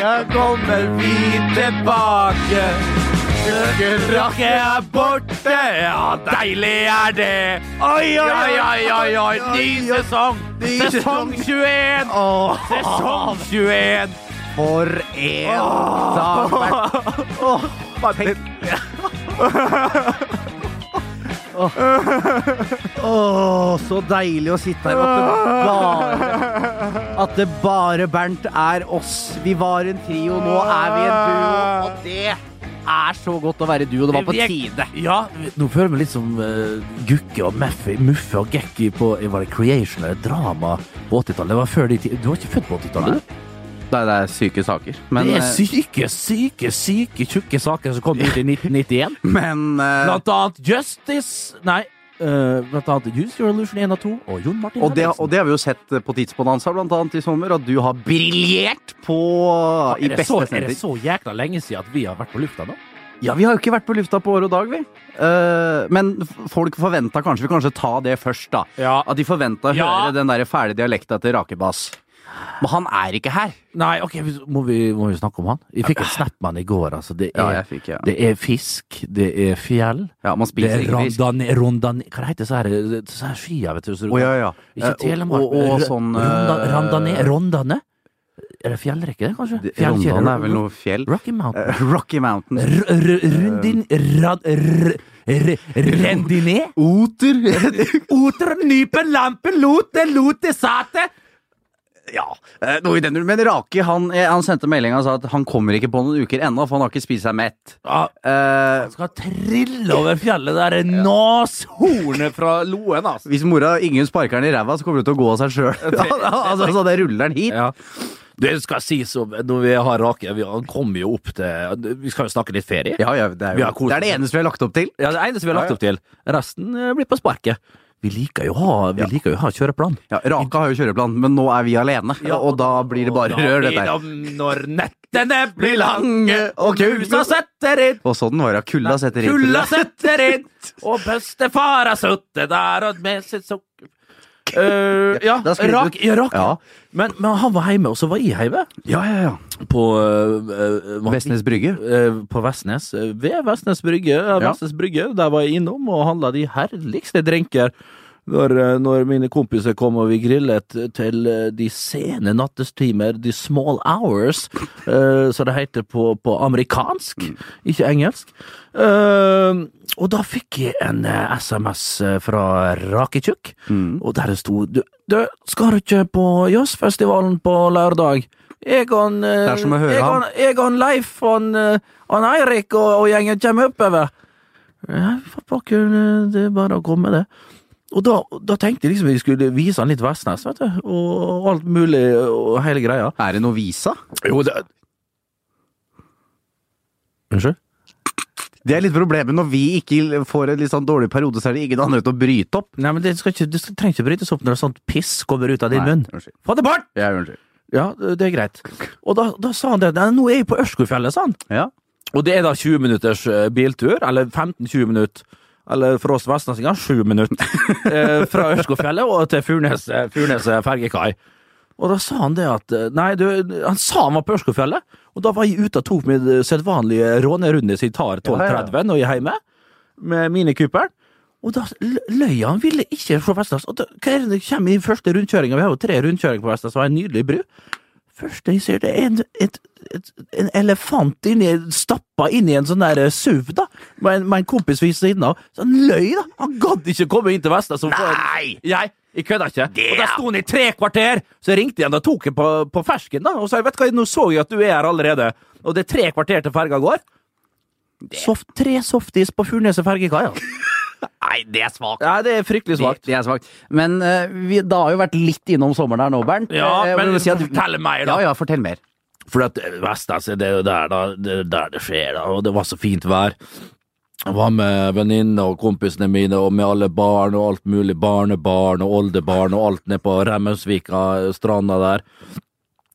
ja, kommer vi tilbake. Rake er borte, ja, deilig er det. Oi, oi, oi, oi, oi, ny sesong. Sesong 21. Sesong 21. For en dag, Bernt. Bare Åh, så deilig å sitte her det bare At det bare Bernt er oss. Vi var en trio, nå er vi en duo. Og det er så godt å være duo. Det var på tide. Ja, nå føler jeg meg litt som uh, Gukke og Meffi, Muffe og Gekki på var det Creation eller drama på 80-tallet. Det var før de ti- Du var ikke født på 80-tallet? du? Nei, det er syke saker. Men, Det er eh, syke, syke, syke tjukke saker som kom ut i 1991. men eh, Blant annet Justice Nei, eh, blant annet Use Your Illusion 1 og 2 og Jon Martin og det, og det har vi jo sett på Tidsbonanza blant annet i sommer, at du har briljert på i er, det beste så, er det så jækla lenge siden at vi har vært på lufta nå? Ja, vi har jo ikke vært på lufta på år og dag, vi. Uh, men folk forventa kanskje Vi kanskje ta det først, da. Ja. At de forventa å Ja. høre den der fæle dialekta til Rakebass. Men han er ikke her. Nei, ok, må vi, må vi snakke om han? Vi fikk en snap med han i går. Altså. Det, Ja, er, jeg fikk, ja. det er fisk, det er fjell, Ja, man det spiser er ikke fisk. rondane, rondane Hva heter så her, så her skia, vet du? Så, oh, ja, ja. Ikke Eh, Telemark. Og, og, og sånn ronda, eh, randane, rondane? Er det fjellrekke, det, kanskje? Rondane er vel noe fjell? Rocky Mountain. Uh, Rocky Mountain. R- Rundin... Rad... Rendiné? Oter! Oter, nypen, lampen, lote, lote, sate! Ja, eh, noe i den. Men Raki han, eh, han sendte melding og sa at han kommer ikke på noen uker ennå, for han har ikke spist seg mett. Ja, Eh, skal trille over fjellet der er nashornet fra Loen, altså. hvis mora Ingunn sparker den i ræva, så kommer det til å gå av seg sjøl. altså, så det ruller den hit. Ja. Det skal sies om når vi har Rake Vi han kommer jo opp til Vi skal jo snakke litt ferie. Ja, ja, det, er jo, det er det eneste vi har lagt opp til. Ja, det eneste vi har lagt opp til. Resten blir på sparket. Vi liker jo å ha, vi Ja. liker jo å ha kjøreplan. Ja, Raka har jo kjøreplan, men nå er vi alene, og da blir det bare rør, dette her. Når nettene blir lange og kusa setter inn Og sånn var det. Kulda setter inn. Kulda setter inn, og bestefar har sittet der og med sitt sukker Eh, ja, Da rak, ut. ja, rak. Ja. Men, men han var hjemme, og så var jeg hjemme. Ja, ja, ja. På uh, Vestnes Brygge. på Vestnes. Ved Vestnes Brygge. Vestnes Brygge. Der var jeg innom og handla de herligste drinker. Når, eh, når mine kompiser kom og vi grillet til eh, de sene nattestimer, the small hours, uh, så det heter på, på amerikansk, ikke engelsk. Uh, og da fikk jeg en eh, SMS fra Raketjukk, Mm. og der det sto du, du, skal du ikke på jazzfestivalen på lørdag? Egon, eh, som høre Egon, Egon Leif og eh, han Eirik og, og gjengen kommer oppover. Ja, for pokker, eh, det er bare å komme, det. Og da, da tenkte jeg liksom vi skulle vise han litt Vestnes, vet du, og, alt mulig, og hele greia. Er det noe visa? Jo, det Unnskyld? Det er litt problemet når vi ikke får en litt sånn dårlig periode, så er det ingen andre til å bryte opp. Nei, men det, ikke, det trenger ikke brytes opp når det sånt piss kommer ut av din Nei, munn. unnskyld. Få det bort! Ja, unnskyld. Ja, det er greit. Og da, da sa han det. Nå er jeg på Ørskogfjellet, sa han. Ja. Og det er da 20 minutters eh, biltur, eller 15-20 minutter. Eller for oss vestlandsinger sju minutter. eh, fra Ørskogfjellet og til Furnes, eh, Furnes eh, fergekai. Og da sa han det at Nei, du, han sa han var på Ørskogfjellet, og da var jeg ute og tok min sedvanlige rånerunde som jeg tar 12.30 når jeg er hjemme, med minikuperen. Og da løy han, ville ikke se Vestlands. Og da, hva er det det kommer i første rundkjøringa? Vi har jo tre rundkjøringer på Vestlands, og en nydelig bru. Første jeg ser, det er en, et, et, en elefant inni, stappa inn i en sånn der eh, SUV, da, med en, med en kompis ved siden av. Så han løy, da! Han gadd ikke komme inn til Vestlands. Nei! Jeg, jeg kødda ikke. Og der sto han i tre kvarter! Så jeg ringte igjen og tok han på, på fersken, da, og sa vet du hva, nå så jeg at du er her allerede, og det er tre kvarter til ferga går. Soft, tre softis på Furneset fergekai, ja. Nei, det er svakt. ja. Det er fryktelig Det, svakt. det er svagt. Men uh, vi, det har jo vært litt innom sommeren her nå, Bernt. Ja, Eh, men si at- fortell mer, da. Ja, ja, fortell mer. For at Vestnes, det er jo der, da, det er der det skjer, da, og det var så fint vær. Jeg var med venninnene og kompisene mine, og med alle barn og alt mulig, barnebarn og oldebarn og alt ned på Remmelsvika, stranda der.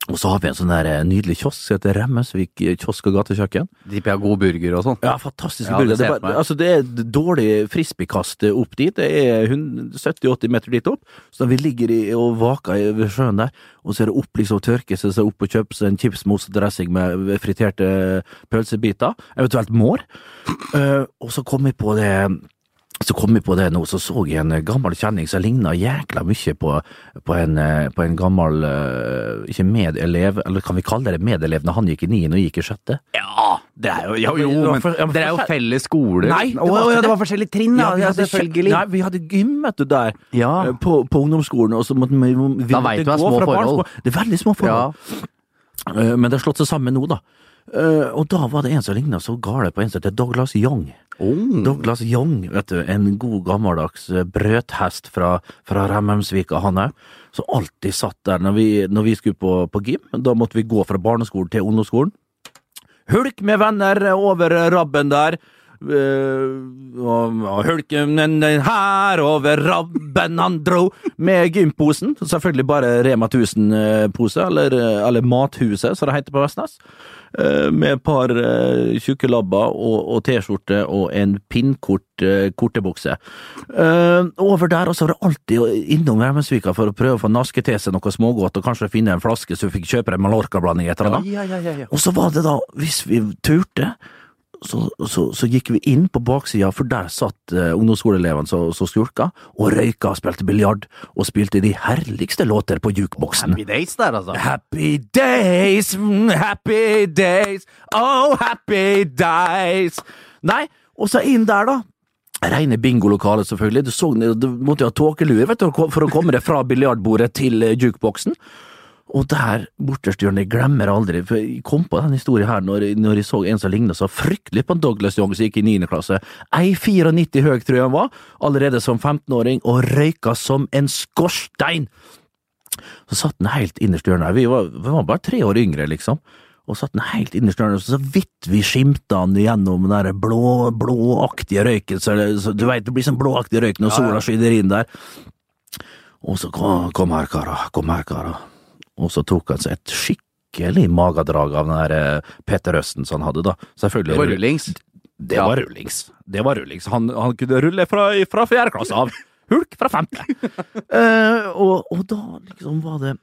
Og så har vi en sånn der eh, nydelig kiosk som heter Remmesvik kiosk og gatekjøkken. De har god burger og sånn. Ja, fantastiske Ja, burger. Det, bare- altså, det er dårlig frisbeekast opp dit. Det er 70-80 meter dit opp. Så vi ligger i, og vaker ved sjøen der, og så er det opp liksom tørke seg opp og kjøpe seg en chipsmos og dressing med friterte pølsebiter, eventuelt mår. Uh, og så kom vi på det så kom jeg på det nå, så så jeg en gammel kjenning som ligna jækla mye på, på, en, eh, på en gammel eh, Ikke medelev, eller kan vi kalle det medelev når han gikk i niende og gikk i sjette? Ja, det er jo, ja, jo men for- ja, men Dere er jo felles skoler. Nei, det var ja, det. var forskjellige trinn, vi ja selvfølgelig. Nei, vi hadde gymmet du, der Ja. eh, på, på ungdomsskolen, og så måtte vi, vi Da vet du det er små forhold. Det er veldig små forhold. Eh, Men det har slått seg sammen nå, da. Eh, Og da var det en som ligna så gale på en som het Douglas Young. Oh. Douglas Young, vet du, en god gammeldags eh, brøthest fra, fra Remmemsvika, han òg. Som alltid satt der når vi, når vi skulle på, på gym. Da måtte vi gå fra barneskolen til ungdomsskolen. Hulk med venner over rabben der. Eh, og, og hulken her over rabben han dro med gymposen. Selvfølgelig bare Rema 1000-pose, eller, eller Mathuset, som det heter på Vestnes. Eh, med et par uh, tjukke labber og, og T-skjorte og en pinnkort kortebukse. Eh, over der, og så var det alltid innom Remensvika for å prøve å få naske til seg noe smågodt, og kanskje finne en flaske så vi fikk kjøpe en Mallorca-blanding etter det. Ja, ja, ja, ja. Og så var det da, hvis vi turte, så, så, så gikk vi inn på baksida, for der satt uh, ungdomsskoleelevene som skulka, og røyka og spilte biljard, og spilte de herligste låter på jukeboksen. Happy days der, altså. Happy days, mm, happy days, oh happy days. Nei, og så inn der, da. Reine bingolokalet, selvfølgelig. Du, så, du måtte jo ha tåkelue for å komme deg fra biljardbordet til jukeboksen. jukeboksen. Og der borterste hjørnet, jeg glemmer aldri, for jeg kom på den historien her når, når jeg så en som lignet så fryktelig på Douglas Young som gikk i 9. klasse. 1,94 høy tror jeg han var, allerede som 15-åring, og røyka som en skorstein. Så satt han helt innerst i hjørnet, vi var, vi var bare tre år yngre, liksom. Og satt han helt innerst i så vidt vi skimta han gjennom den blå, blåaktige røyken, så, så du veit det blir sånn blåaktig røyk når sola skyter inn der. Og så kom, kom her, kara, kom her, kara. Og så tok han seg et skikkelig magedrag av den der eh, Petter Østen som han hadde, da. Selvfølgelig. Det var rullings. Det var rullings. Det var rullings. Han, han kunne rulle fra, fra fjerde klasse av. Hulk fra femte. uh, og, og da liksom var det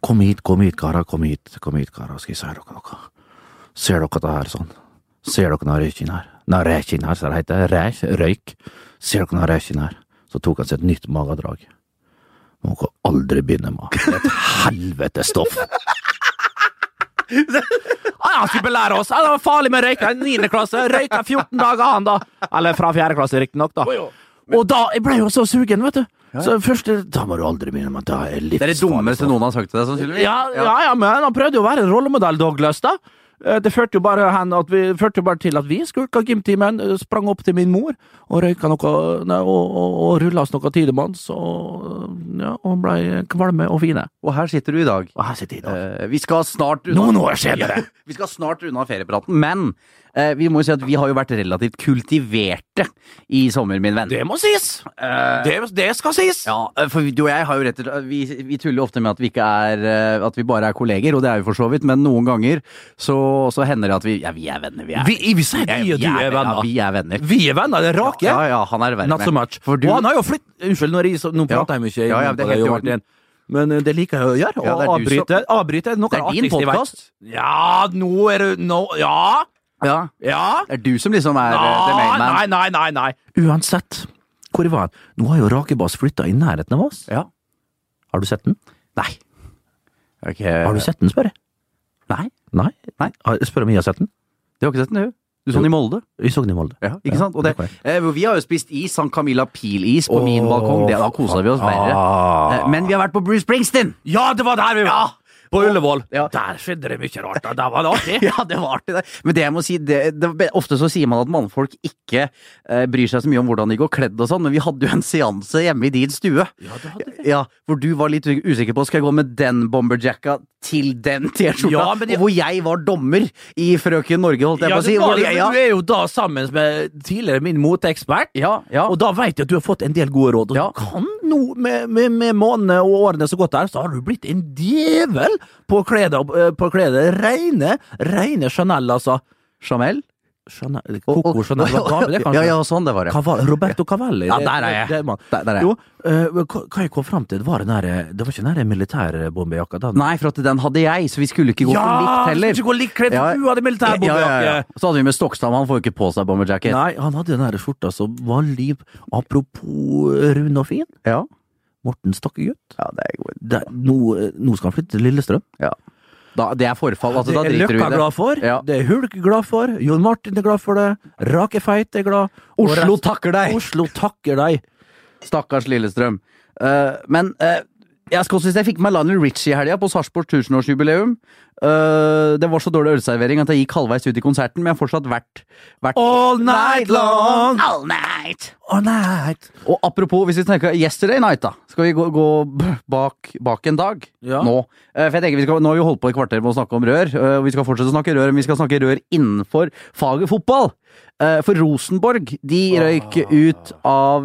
Kom hit, kom hit, karer, kom hit, kom hit, karer, skal jeg si dere noe. Ser dere det her sånn? Ser dere den røyken her? Nei, røyken her, som det heter. Røyk. Ser dere den røyken her? Så tok han seg et nytt magedrag. Må dere aldri begynne med. Det er et helvetes stoff. Ah, han skulle belære oss! Ah, det var farlig med røyka I 9. klasse. Røyka 14 dager, han da. Eller fra 4. klasse, riktignok, da. Og da jeg ble jo så sugen, vet du. Så først, Da må du aldri begynne med det. er Det er det dummeste noen har sagt til deg, sannsynligvis. Ja, ja, ja, men han prøvde jo å være en rollemodell, Douglas, da. Eh, Det førte jo bare, vi, førte jo bare til at vi skulka gymtimen, eh, sprang opp til min mor og røyka noe nei, og, og, og rulla oss noe tidemanns og, ja, og blei kvalme og fine. Og her sitter du i dag. Og her sitter jeg i dag. Eh, vi skal snart unna Noen år senere. Vi skal snart unna feriepraten, men eh, vi må jo si at vi har jo vært relativt kultiverte i sommer, min venn. Det må sies! Eh, Det, det skal sies! ja, eh, for du og jeg har jo rett og slett vi, vi tuller ofte med at vi ikke er eh, At vi bare er kolleger, og det er vi for så vidt, men noen ganger så, så hender det at vi Ja, vi er venner, vi er Vi, vi sier vi og du er venner. Ja, vi er venner. Vi er venner, det er rake. Ja, ja, han er venner Not so much. Du, Og han har jo flytt... Unnskyld, nå, nå prater jeg mye. Ja, ja, det er helt i orden. Men det liker jeg å gjøre. Ja, Å avbryte, du avbryte. Noe er av det din artigste jeg vet. Ja, nå er du nå, Ja! Ja. Ja! Det er du som liksom er eh, the main man. Nei, nei, nei, nei. Uansett, hvor var han? Nå har jo Rakebass flytta i nærheten av oss. Ja. Har du sett den? Nei. Okay. Har du sett den, spør jeg? Nei, Nei? Nei. Spør om jeg har sett den. du har ikke sett den, du? Du så den i Molde. Vi så den i Molde. Ja, ikke sant? Det, eh, vi har jo spist is, San Camilla Pil-is på min balkong. Det, da kosa vi oss mer. Ah. Men vi har vært på Bruce Springsteen! Ja, det var der vi var! På Ullevål. Ja. Der skjedde det mye rart. da. Der var det artig. Ja, det var artig, det. Men det jeg må si, det, det, ofte så sier man at mannfolk ikke eh, bryr seg så mye om hvordan de går kledd og sånn, men vi hadde jo en seanse hjemme i din stue. Ja, det hadde vi. Ja, Hvor du var litt usikker på skal jeg gå med den bomberjacka til den T-skjorta, Ja, men jeg- og hvor jeg var dommer i Frøken Norge, holdt jeg Ja, på å si. var, jeg- ja. du er jo da sammen med tidligere min moteekspert. ja, ja. Og da vet jeg at du har fått en del gode råd. Og Ja. du kan nå, med, med, med månedene og årene som gått der, så har du blitt en djevel på eh, På kledet. Reine, reine Chanel, altså. Chanel? Chanel, Coco Chanel, hva var det kanskje? Ja, ja, sånn det var det. Cavalli, Roberto Cavalli. Ja, der er jeg. det- det. Der, der er jeg. Jo, uh, hva jeg kom fram til, var den der, det var ikke den der militærbombejakka? den- Nei, for at den hadde jeg, så vi skulle ikke gå ja, på likt heller. du skulle ikke gå likt kledd, Ja. du hadde militærbombejakke! Så hadde vi med Stokstad, han får jo ikke på seg bomberjacket. Nei, han hadde den der skjorta som var liv. Apropos rund og fin. Ja. Morten Stokkegutt. ja, det er god. Det, nå, nå skal han flytte til Lillestrøm. Ja. Da, det er forfall, altså, det er driter du i Løkka glad for, Ja. det er Hulk glad for, Jon Martin er glad for det, Rake Feit er glad. Oslo takker deg! Oslo takker deg! Stakkars Lillestrøm. Uh, men uh, jeg skal også si jeg fikk meg Lionel Richie i helga på Sarpsborg 1000-årsjubileum. Eh, det var så dårlig ølservering at jeg gikk halvveis ut i konserten, men jeg har fortsatt vært, vært All night long! All night! All night! Og apropos, hvis vi tenker yesterday night, da. Skal vi gå, gå bak, bak en dag Ja. nå? Uh, For jeg tenker vi skal, Nå har vi holdt på i kvarter med å snakke om rør, Uh, vi skal fortsette å snakke rør, men vi skal snakke rør innenfor faget fotball. For Rosenborg de røyk ut av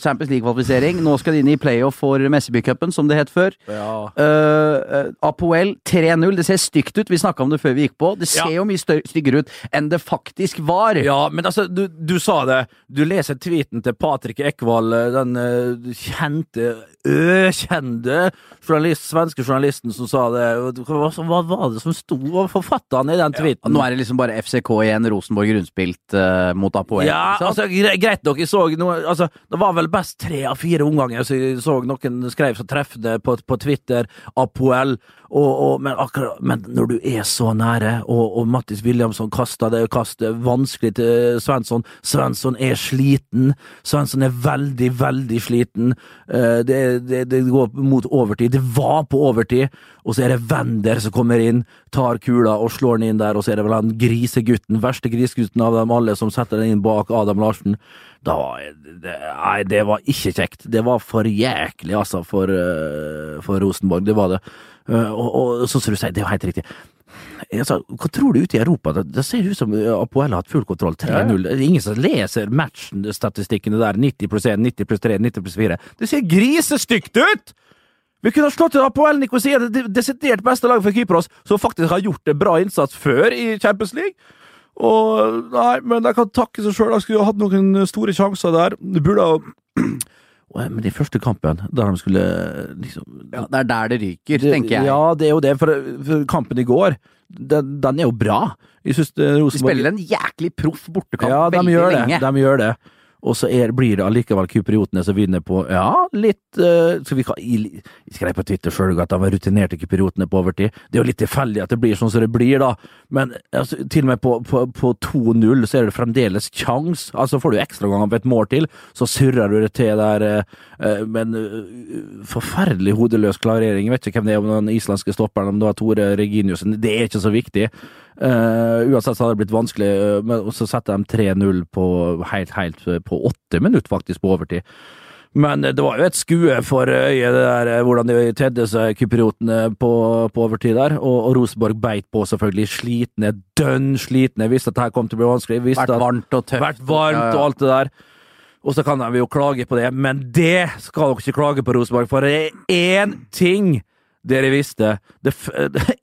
Champions League-kvalifisering. Nå skal de inn i playoff for Messeby-cupen, som det het før. Ja. Uh, Apoel 3-0. Det ser stygt ut. Vi snakka om det før vi gikk på. Det ser Ja. jo mye styggere ut enn det faktisk var. Ja, men altså, du, du sa det. Du leser tweeten til Patrick Ekvall, eh, den uh, kjente, økjente journalist, svenske journalisten som sa det. Hva, hva var det som sto? og forfatta han i den tweeten? tweeten? nå er det liksom bare FCK igjen, Rosenborg rundspilt uh, mot Apoel. Ja, altså, greit nok, jeg så noe altså, Det var vel best tre av fire omganger så jeg så noen skrev så treffende på, på Twitter, Apoel, og, og, men, akkurat, men når du er så nære, og, og Mattis Williamson kasta det kastet vanskelig til Svensson Svensson er sliten. Svensson er veldig, veldig sliten. Uh, det, det, det går mot overtid. Det var på overtid, og så er det Wender som kommer inn, tar kula og slår den inn der, og så er det vel han grisegutten, verste grisegutten av dem alle, som setter den inn bak Adam Larsen. Da det, Nei, det var ikke kjekt. Det var for jæklig, altså, for, eh, for Rosenborg. Det var det. Og, og, og så som du sier, det er jo helt riktig. Altså, hva tror du ute i Europa? Det, det ser ut som Apoel har hatt full kontroll. 3-0. Det er ingen som leser matchstatistikkene der. 90 pluss 1, 90 pluss 3, 90 pluss 4. Det ser grisestygt ut! Vi kunne ha slått ut Apoel Nikosia, det desidert beste laget for Kypros, som faktisk har gjort en bra innsats før i Champions League. Og Nei, men de kan takke seg sjøl. De skulle ha hatt noen store sjanser der. Det burde ha Men de første kampen, der de skulle liksom Ja, det er der det ryker, det- tenker jeg. Ja, det er jo det, for, for kampen i går, den, den er jo bra. Jeg synes Rosenborg De spiller en jæklig proff bortekamp Ja, veldig lenge. Ja. De gjør det. Og så er, blir det allikevel kypriotene som vinner på ja, litt uh, skal vi, jeg, skrev på Twitter sjøl at de var rutinerte kypriotene på overtid. Det er jo litt tilfeldig at det blir sånn som det blir, da. Men altså, til og med på, på, på 2-0 så er det fremdeles kjangs. Altså får du ekstraganger på et mål til, så surrer du det til der. uh, men uh, forferdelig hodeløs klarering. Jeg vet ikke hvem det er, om den islandske stopperen, om det var Tore Reginiussen. Det er ikke så viktig. Eh, uansett så hadde det blitt vanskelig, eh, men så setter de 3-0 på helt, helt eh, på åtte minutter, faktisk, på overtid. Men det var jo et skue for øyet, det der, hvordan de tedde seg, kypriotene, på, på overtid der. Og, og Rosenborg beit på, selvfølgelig. Slitne, dønn slitne. Visste at det her kom til å bli vanskelig. Visste Vært varmt og tøft. vært varmt Ja, ja. og alt det der. Og så kan de jo klage på det, men det skal dere ikke klage på, Rosenborg, for det er én ting dere visste. Det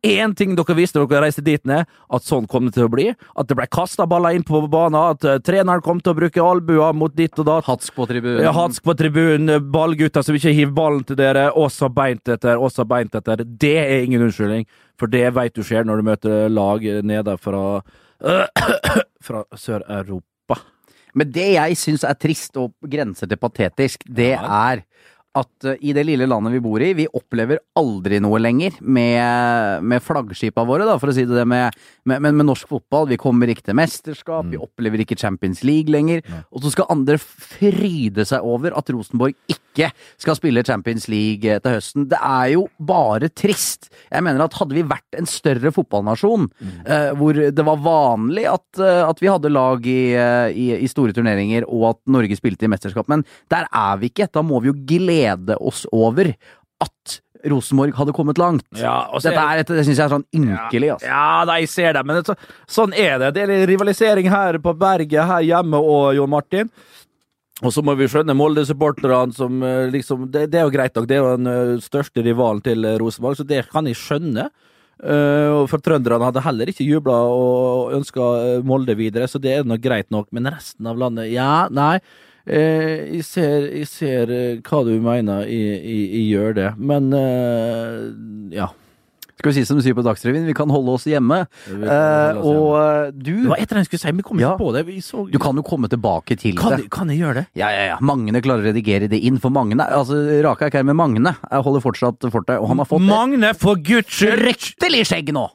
Én ting dere visste da dere reiste dit ned, at sånn kom det til å bli. At det ble kasta baller inn på banen, at eh, treneren kom til å bruke albuer mot ditt og datt. Hatsk på tribunen. Ja, hatsk på tribunen, ballgutter som ikke hiver ballen til dere, også beint etter, også beint etter. Det er ingen unnskyldning, for det vet du skjer når du møter lag nede fra, fra Sør-Europa. Men det jeg syns er trist og grenser til patetisk, det er at eh, i det lille landet vi bor i, vi opplever aldri noe lenger med, med flaggskipa våre, da, for å si det med, med, med, norsk fotball. Vi kommer ikke til mesterskap, vi opplever ikke Champions League lenger. Og så skal andre fryde seg over at Rosenborg ikke skal spille Champions League eh, til høsten. Det er jo bare trist. Jeg mener at hadde vi vært en større fotballnasjon, eh, hvor det var vanlig at, eh, at vi hadde lag i, i, i store turneringer, og at Norge spilte i mesterskap, men der er vi ikke. Da må vi jo glede oss over at Rosenborg hadde kommet langt. Ja, Dette er- er det syns jeg er sånn ynkelig, altså. Ja, nei, jeg ser det, men det, så, sånn er det. Det er rivalisering her på berget, her hjemme og Jon Martin. Og så må vi skjønne Molde-supporterne som eh, liksom det, det er jo greit nok, det er jo den eh, største rivalen til eh, Rosenborg, så det kan jeg skjønne. Uh, for trønderne hadde heller ikke jubla og ønska Molde videre, så det er nok greit nok. Men resten av landet, ja, nei. Eh, jeg ser, jeg ser eh, hva du mener, jeg, jeg, jeg gjør det. Men eh, ja. Skal vi si som du sier på Dagsrevyen, vi kan holde oss hjemme. Holde oss Eh, og hjemme. eh, du Det var et eller annet jeg skulle si, men jeg kom ikke Ja. på det. Så, Du kan jo komme tilbake til kan, det. kan jeg gjøre det? Ja, ja, ja. Magne klarer å redigere det inn, for Magne Altså, Rake er ikke her med Magne. Holder fortsatt fortet, og han har fått Magne, for guds skyld! fryktelig skjegg nå!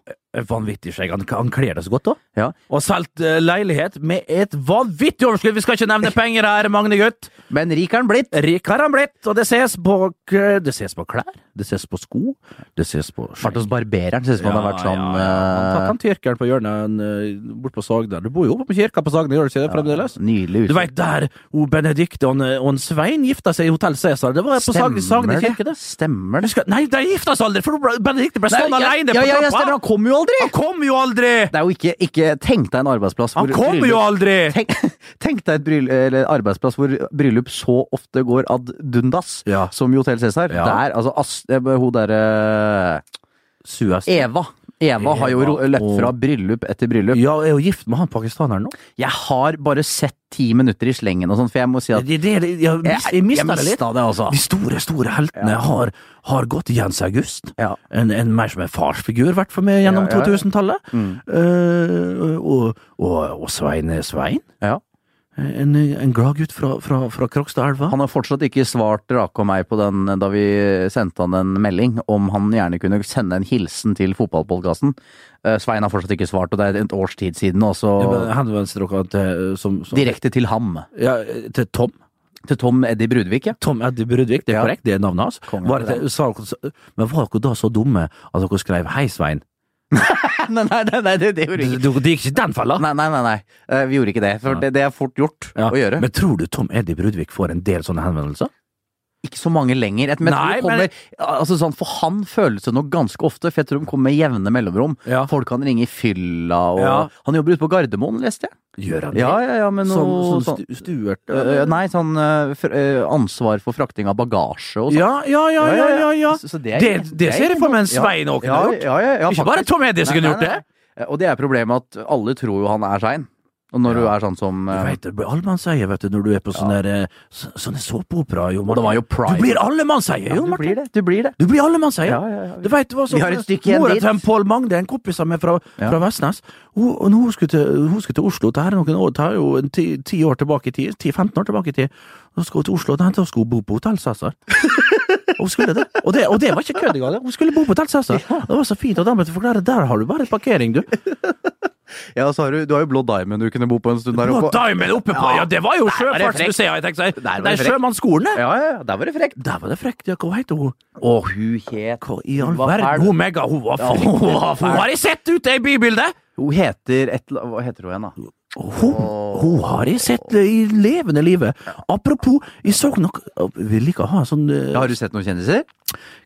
Vanvittig skjegg. Han, han kler det så godt, da. Ja. Og solgt uh, leilighet med et vanvittig overskudd. Vi skal ikke nevne penger her, Magne gutt. Men rik er han blitt. Rik har han blitt, og det ses på, det ses på klær, det ses på sko, det ses på Vært hos barbereren, synes man ja, har vært sånn ja, ja. Han tatt han tyrkeren på hjørnet en, eh, bort på Sagner. Du bor jo oppe på kirka på Sagner, gjør du ikke det fremdeles? eh, Nydelig Du utsikt. veit der o Benedicte og, og Svein gifta seg i Hotell Cæsar. Det var på Sagne Sagner kirke, det. Stemmer det? Du skal- Nei, de gifta seg aldri, for Benedicte ble stående aleine ja, alene ja, på ja, ja, trappa! stemmer, han kom jo aldri! Han kommer jo aldri! Det er jo ikke, ikke Tenk deg en arbeidsplass hvor Han kommer jo aldri! Tenk, tenk deg bryll, eller arbeidsplass hvor bryllup så ofte går ad dundas, Ja. som i Hotell Cæsar. Ja. Der, altså As, eh, hun derre. Eva. Eva har jo løpt fra bryllup etter bryllup. Ja, er jo gift med han pakistaneren nå. Jeg har bare sett ti minutter i slengen og sånn, for jeg må si at Det, det, det, jeg, mist, jeg mista det litt. det, altså. De store, store heltene Ja. har, har gått Jens August. Ja. En, en mer som en farsfigur, vært for meg gjennom Ja, ja, ja. 2000-tallet. Mm. Uh, og, og, og Svein Svein. Ja. En, en gladgutt fra, fra, fra Krokstadelva. Han har fortsatt ikke svart Rake og meg på den da vi sendte han en melding om han gjerne kunne sende en hilsen til fotballpodkasten. Eh, Svein har fortsatt ikke svart, og det er et års tid siden, og så Henvendte dere til, som, som, direkte til ham. ja, til Tom? Til Tom Eddie Brudvik, ja. Tom Eddie Brudvik, det er Ja. korrekt, det er navnet hans. Sa men var dere da så dumme at dere skrev 'Hei, Svein'? nei, nei, nei, det, det gjorde vi Du, ikke. det gikk ikke den fella? Nei, nei, nei, nei. Eh, vi gjorde ikke det, for det, det er fort gjort Ja. å gjøre. Men tror du Tom Eddie Brudvik får en del sånne henvendelser? Ikke så mange lenger. Men Nei, det kommer, altså sånn, for han føles det nok ganske ofte, for jeg tror de kommer med jevne mellomrom. Ja. Folk kan ringe i fylla, og Ja. Han jobber ute på Gardermoen, leste jeg. Gjør han det? Ja, ja, ja, men Som, noe sånn stu, stuert? Øh, nei, sånn øh, øh, ansvar for frakting av bagasje og sånn. Ja, ja, ja, ja, ja, ja. Så, så det, er- Det, det ser jeg for meg en Svein Åken har gjort. Ikke bare. Tom som kunne gjort det. Og det er problemet at alle tror jo han er sein. Og når Ja. du er sånn som Du veit, vet, det blir allemannseie vet du, når du er på sånne, der, eh, så, sånne såpeoperaer, Jo, Og det var jo Pride. Du blir allemannseie, ja, jo, Du Martin. blir det. Du blir det. Du blir allemannseie. Ja, ja, ja. Du vet, det var sånn, Vi har et stykke igjen Mora til Pål Magne, en kompis av meg fra, Ja. fra Vestnes, hun, hun skulle, til, hun skulle til Oslo Det her er noen år, det er jo ti, ti år tilbake i tid, 10-15 år tilbake i tid. så skal hun til Oslo, og da skulle hun bo på Hotell Cæsar. Hun skulle det. Og det, og det var ikke kødd engang. Hun skulle bo på Hotell Cæsar. Det var så fint. Og da måtte jeg forklare der har du bare parkering, du. Ja, så har du, du har jo Blå Diamond du kunne bo på en stund der oppe. Blå. Diamond oppe på Ja, det var jo Sjøfartsmuseet, jeg tenkte. Der var Det er sjømannsskolen, det! Ja, ja, ja, der var det frekt. Der var det frekt. Ja, hva heter hun? Å, hun het Hva i all verden? Hun mega, hun var Ja, hun fæl. Hun har jeg sett ute i bybildet! Hun heter et Hva heter hun igjen, da? Hun, hun har jeg sett i levende livet. Apropos, jeg så nok Vil ikke ha sånn eh, Har du sett noen kjendiser?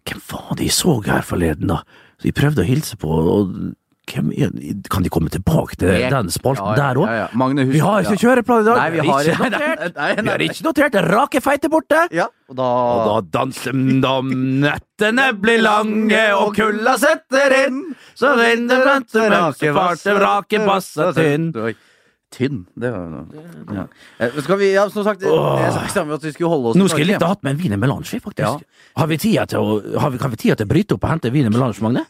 Hvem var det jeg så her forleden, da? Jeg prøvde å hilse på, og Kan de komme tilbake til den spalten der òg? Ja, ja. Magne, husk Vi har ikke ja. kjøreplan i dag. Nei, vi har ikke notert. nei, nei, Vi har ikke notert. Rake feite borte. Ja, og da, Og da danser da nettene blir lange og kulda setter inn, så vinner venter mørke farte vrake bassa tynn. Tynn, det var ja. Eh, Skal vi, ja, som sagt, jeg sa at vi skulle holde oss Nå skulle jeg å hatt med en wiener melange, faktisk. Ja. Har vi tida til å, vi, kan vi tida til å bryte opp og hente wiener melange, Magne?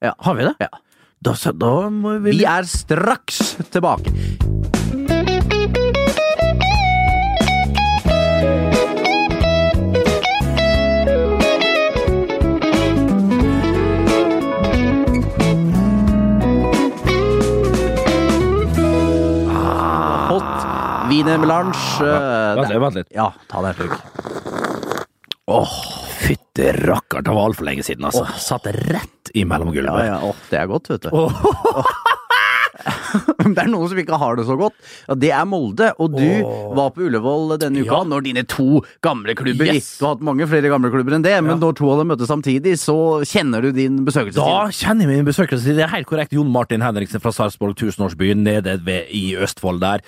Ja. Har vi det? Ja. Da, så- da må vi Vi er straks tilbake. Wienermelange. eh, Vent litt, vent litt. Ja, ta deg en slurk. Åh, fytti rakkeren, det var altfor lenge siden, altså. Satt rett i mellomgulvet. Ja, ja, åh, det er godt, vet du. det er noen som ikke har det så godt. Ja, det er Molde. Og du oh. var på Ullevål denne uka Ja. når dine to gamle klubber Yes. Du har hatt mange flere gamle klubber enn det, men Ja. når to av dem møtes samtidig, så kjenner du din besøkelsestid. Da kjenner jeg min besøkelsestid. Det er helt korrekt. Jon Martin Henriksen fra Sarpsborg, tusenårsbyen, nede ved, i Østfold der.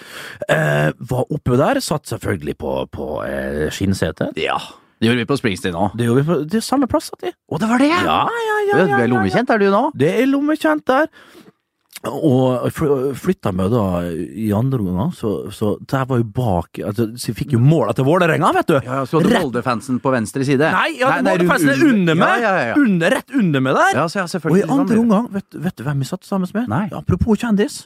Eh, var oppe der, satt selvfølgelig på, på eh, skinnsete. Ja. Det gjorde vi på Springsteen òg. Det gjorde vi på det er samme plass, satt de. Å, det var det! Ja, ja, ja. Du ja, er lommekjent, er du nå? Det er lommekjent der. Og fly- flytta meg da i andre omgang, så, så der var jo bak altså, Så jeg fikk jo mål etter Vålerenga, vet du. Ja, ja, Så hadde Molde-fansen på venstre side? Nei, ja, nei, Molde fansen er under meg! Ja, ja, ja. Under, rett under meg der. Ja, så ja, Og i andre omgang, vet, vet du hvem vi satt sammen med? Nei. Apropos kjendis.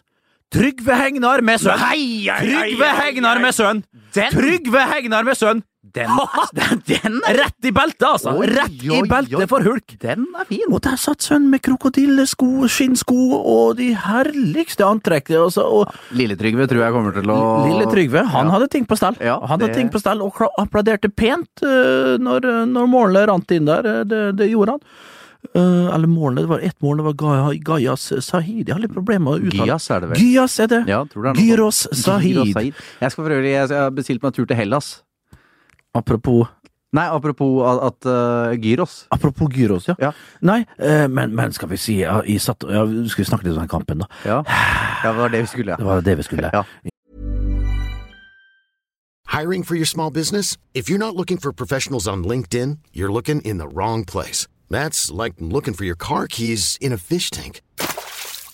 Trygve Hegnar med sønn! Trygve Hegnar med sønn! Trygve Hegnar med sønn! Den, den, den, er, Rett i beltet, altså! Oi, Rett i beltet for hulk! den er fin. Og der satt sønnen med krokodillesko, skinnsko og de herligste antrekk. Altså, og Lille Trygve tror jeg kommer til å Lille Trygve, han Ja. hadde ting på stell. Ja, han hadde det- ting på stell, og applauderte pent uh, når, når målene rant inn der. Eh, Det, det gjorde han. Uh, eller målene, det var ett mål, det var Ga- Gayas Sahid. Jeg har litt problemer med å uttale Gyas er det vel? Gyas er det. Ja, det er Gyros. Sahid. Gyros Sahid. Jeg skal for øvrig Jeg har bestilt meg tur til Hellas. Apropos Nei, apropos at, at uh, Gyros. Apropos gyros, ja. Ja. Nei, uh, men, men skal vi si ja, jeg satt, ja, Skal vi snakke litt om den kampen, da? Ja. ja, det var det vi skulle, Ja. Det var det vi skulle. ja. Hiring for your small business? If you're not looking for professionals on LinkedIn, you're looking in the wrong place. That's like looking for your car keys in a fish tank.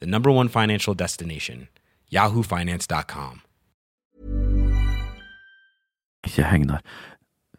the number one financial destination, yahoofinance.com. Ikke Hegnar.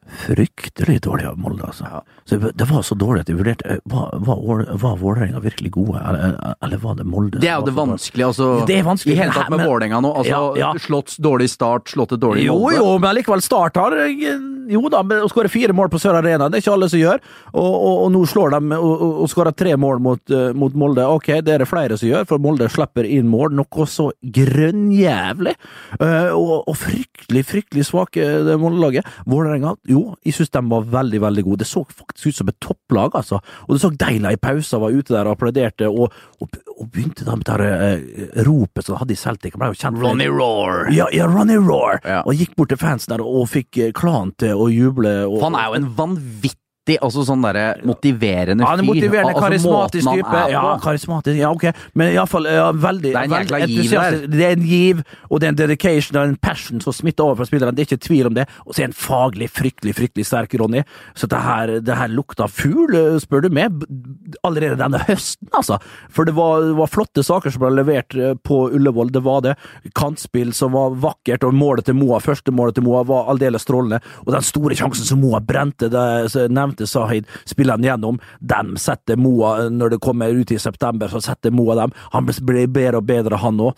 Fryktelig dårlig av Molde, altså. Så det var så dårlig at jeg vurderte eh, Var, var, var Vålerenga virkelig gode, eller, eller var det Molde? Det er jo det vanskelige, altså. Det er vanskelig, I hele tatt med Vålerenga nå. Altså, Ja, ja. slått dårlig start, slått et dårlig Jo, Molde. jo, men likevel Start har eh, Jo da, å skåre fire mål på Sør Arena, det er ikke alle som gjør. Og, og, og nå slår de og, og, skårer tre mål mot, eh, mot Molde. Ok, det er det flere som gjør, for Molde slipper inn mål. Noe så grønnjævlig. Eh, og, og fryktelig, fryktelig svake, det Molde-laget. Vålerenga, jo, jeg syns de var veldig, veldig gode. Det så faktisk ut som et topplag, altså. Og det så Deila i pausen, var ute der og applauderte, og, og, og begynte da med det uh, ropet som de hadde i Celtic. Ronny Roar. ja, ja, Ronny Roar! Ja. Og gikk bort til fansen der og fikk eh, klanen til å juble. Og, For han er jo en vanvittig alltid altså sånn derre motiverende fyr. Han er motiverende, Altså, karismatisk type. Ja, karismatisk, ja, ok. Men iallfall ja, veldig Det er en jækla giv der. Det er en giv, og det er en dedication og en passion som smitter over fra spillerne. Det er ikke tvil om det. Og så er han faglig fryktelig, fryktelig sterk, Ronny. Så det her, det her lukta fugl, spør du meg, allerede denne høsten, altså. For det var, var flotte saker som ble levert eh, på Ullevål, det var det. Kantspill som var vakkert, og målet til Moa, første målet til Moa, var aldeles strålende. Og den store sjansen som Moa brente, det så nevnte Sahid, han gjennom, dem setter Moa, når det kommer ut i september, så setter Moa dem. Han blir bedre og bedre, han òg.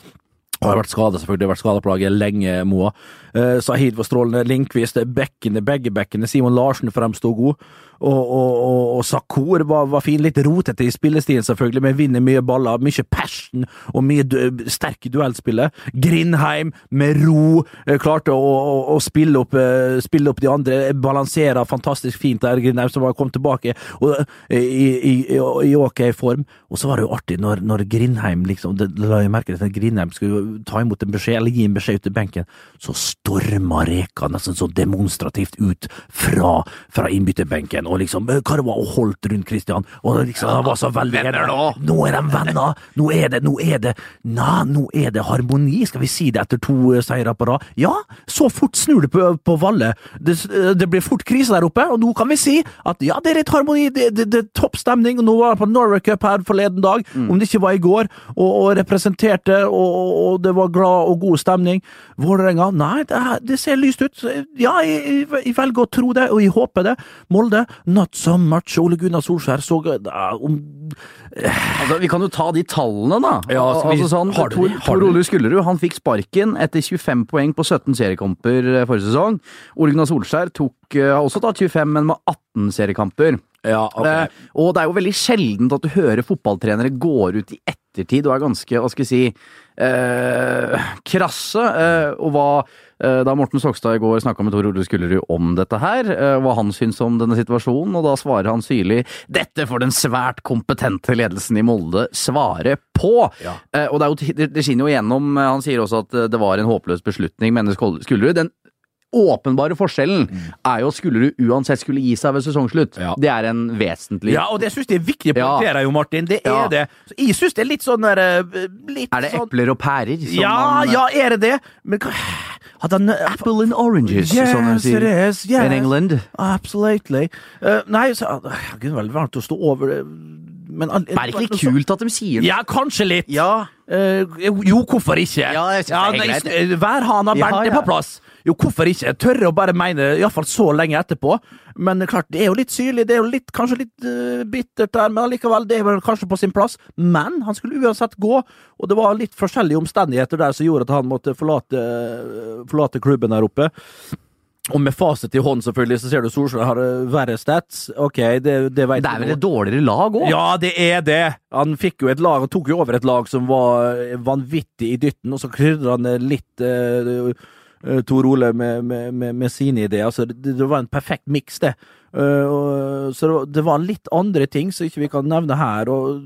Han har vært skada, selvfølgelig. Det har vært skadeplaget lenge, Moa. Eh, Sahid var strålende. Linkvist, bekkene, begge bekkene. Simon Larsen fremsto god. Og, og, og, og Sakur var, var fin. Litt rotete i spillestilen, selvfølgelig, men vinner mye baller. Mye passion og mye du, sterk i duellspillet. Grindheim med ro eh, klarte å, å, å spille, opp, eh, spille opp de andre. Balanserer fantastisk fint der, Grindheim, som kom tilbake og, eh, i, i, i, ok form. Og så var det jo artig når, når Grindheim liksom, det, la jeg merke til, at Grindheim skulle ta imot en beskjed, eller gi en beskjed ut til benken, så storma Reka nesten sånn demonstrativt ut fra, fra innbytterbenken, og liksom Karva og holdt rundt Christian, og liksom, han var så veldig venner nå. Nå er de venner! Nå er det, nå er det, na, nå er det harmoni, skal vi si det etter to eh, seire på rad? Ja, så fort snur det på, på Valle. Det, eh, det blir fort krise der oppe, og nå kan vi si at ja, det er litt harmoni, det, det, det er topp stemning, og nå var jeg på Norway Cup her forleden dag, Mm. om det ikke var i går, og, og representerte, og, og, det var glad og god stemning. Vålerenga, nei, det, det ser lyst ut. Ja, jeg, jeg, jeg velger å tro det, og jeg håper det. Molde, not so much. Ole Gunnar Solskjær så ja, om Altså, vi kan jo ta de tallene, da. Ja, skal vi- altså, sånn, har du Tor, Tor? Ole Skullerud han fikk sparken etter 25 poeng på 17 seriekamper eh, forrige sesong. Ole Gunnar Solskjær tok uh, også tatt 25, men med 18 seriekamper. Ja, okay. uh, og det er jo veldig sjeldent at du hører fotballtrenere går ut i ettertid og er ganske, hva skal jeg si, uh, krasse. Eh, og hva eh, Da Morten Sokstad i går snakka med Tor Ole Skullerud om dette her, eh, hva han syns om denne situasjonen, og da svarer han syrlig 'Dette får den svært kompetente ledelsen i Molde svare på'. Ja. Eh, og det, er jo, det, skinner jo igjennom. eh, Han sier også at eh, det var en håpløs beslutning, mener Skullerud. Den åpenbare forskjellen er jo at Skullerud uansett skulle gi seg ved sesongslutt. Mm. Ja. Det er en vesentlig Ja, og det syns jeg er viktig å Ja. poengtere, jo, Martin. Det er Ja. det. Så Jeg syns det er litt sånn der eh, litt Er det sånn, epler og pærer? som Ja, man- ja, er det det? Men hva han Apple and oranges, Yes, som de sier yes. in England. Absolutely. Uh, nei, så Det Gud, veldig varmt å stå over det, men Det er ikke litt kult at de sier det? Ja, kanskje litt. Ja. Eh, jo, hvorfor ikke? Ja, jeg greit. s- Værhana Ja, Bernt er på plass. Jo, hvorfor ikke? Jeg tørre å bare mene iallfall så lenge etterpå. Men klart, det er jo litt syrlig, det er jo litt, kanskje litt uh, bittert der, men allikevel, det er vel kanskje på sin plass. Men han skulle uansett gå, og det var litt forskjellige omstendigheter der som gjorde at han måtte forlate, forlate klubben der oppe. Og med fasit i hånd, selvfølgelig, så ser du Solskjær har eh, verre stats. Ok, det, det vet Det er vel et dårligere lag òg? Ja, det er det. Han fikk jo et lag, han tok jo over et lag som var vanvittig i dytten, og så krydra han litt eh, eh, Tor Ole med, med, med, med sine ideer. Så det, det var en perfekt miks, det. Eh, så det var- litt andre ting som ikke vi kan nevne her. og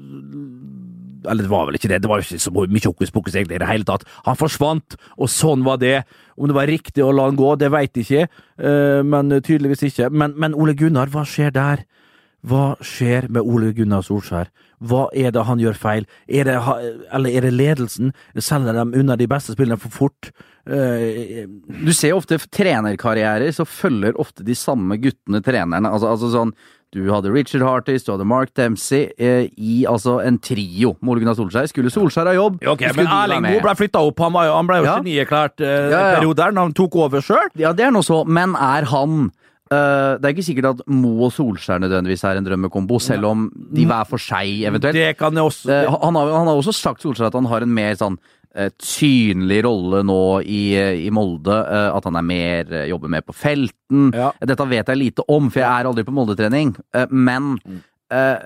eller det var vel ikke det, det var jo ikke så mye hokus pokus egentlig i det hele tatt. Han forsvant, og sånn var det. Om det var riktig å la han gå, det veit jeg ikke, eh, men tydeligvis ikke. Men, men Ole Gunnar, hva skjer der? Hva skjer med Ole Gunnar Solskjær? Hva er det han gjør feil? Er det, eller er det ledelsen? Selger de unna de beste spillerne for fort? Eh, Du ser ofte trenerkarrierer, så følger ofte de samme guttene trenerne. Altså, altså sånn Du hadde Richard Hartis, du hadde Mark Dempsey eh, i altså en trio Ole Gunnar Solskjær. Skulle Solskjær ha jobb, Ja, okay, men Erling. Moe ble flytta opp. Han, var han ble jo Ja. genierklært eh, Ja, ja. perioderen. han tok over sjøl. Ja, det er nå så, men er han eh, Det er ikke sikkert at Mo og Solskjær nødvendigvis er en drømmekombo, selv om de hver for seg eventuelt. Det kan jeg også Eh, han, har, han har også sagt Solskjær at han har en mer sånn synlig rolle nå i, i Molde. eh, at han er mer, eh, jobber mer på felten. Ja. Dette vet jeg lite om, for jeg er aldri på Molde-trening. eh, men eh,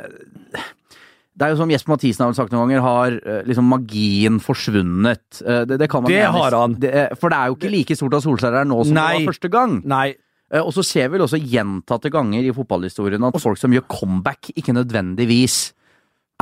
det er jo som Jesper Mathisen har sagt noen ganger, har eh, liksom magien forsvunnet. Eh, det, det kan man Det har han. Det, eh, for det er jo ikke like stort av Solskjær her nå som Nei. det var første gang. Nei. Eh, Og så ser vi vel også gjentatte ganger i fotballhistorien at folk som gjør comeback, ikke nødvendigvis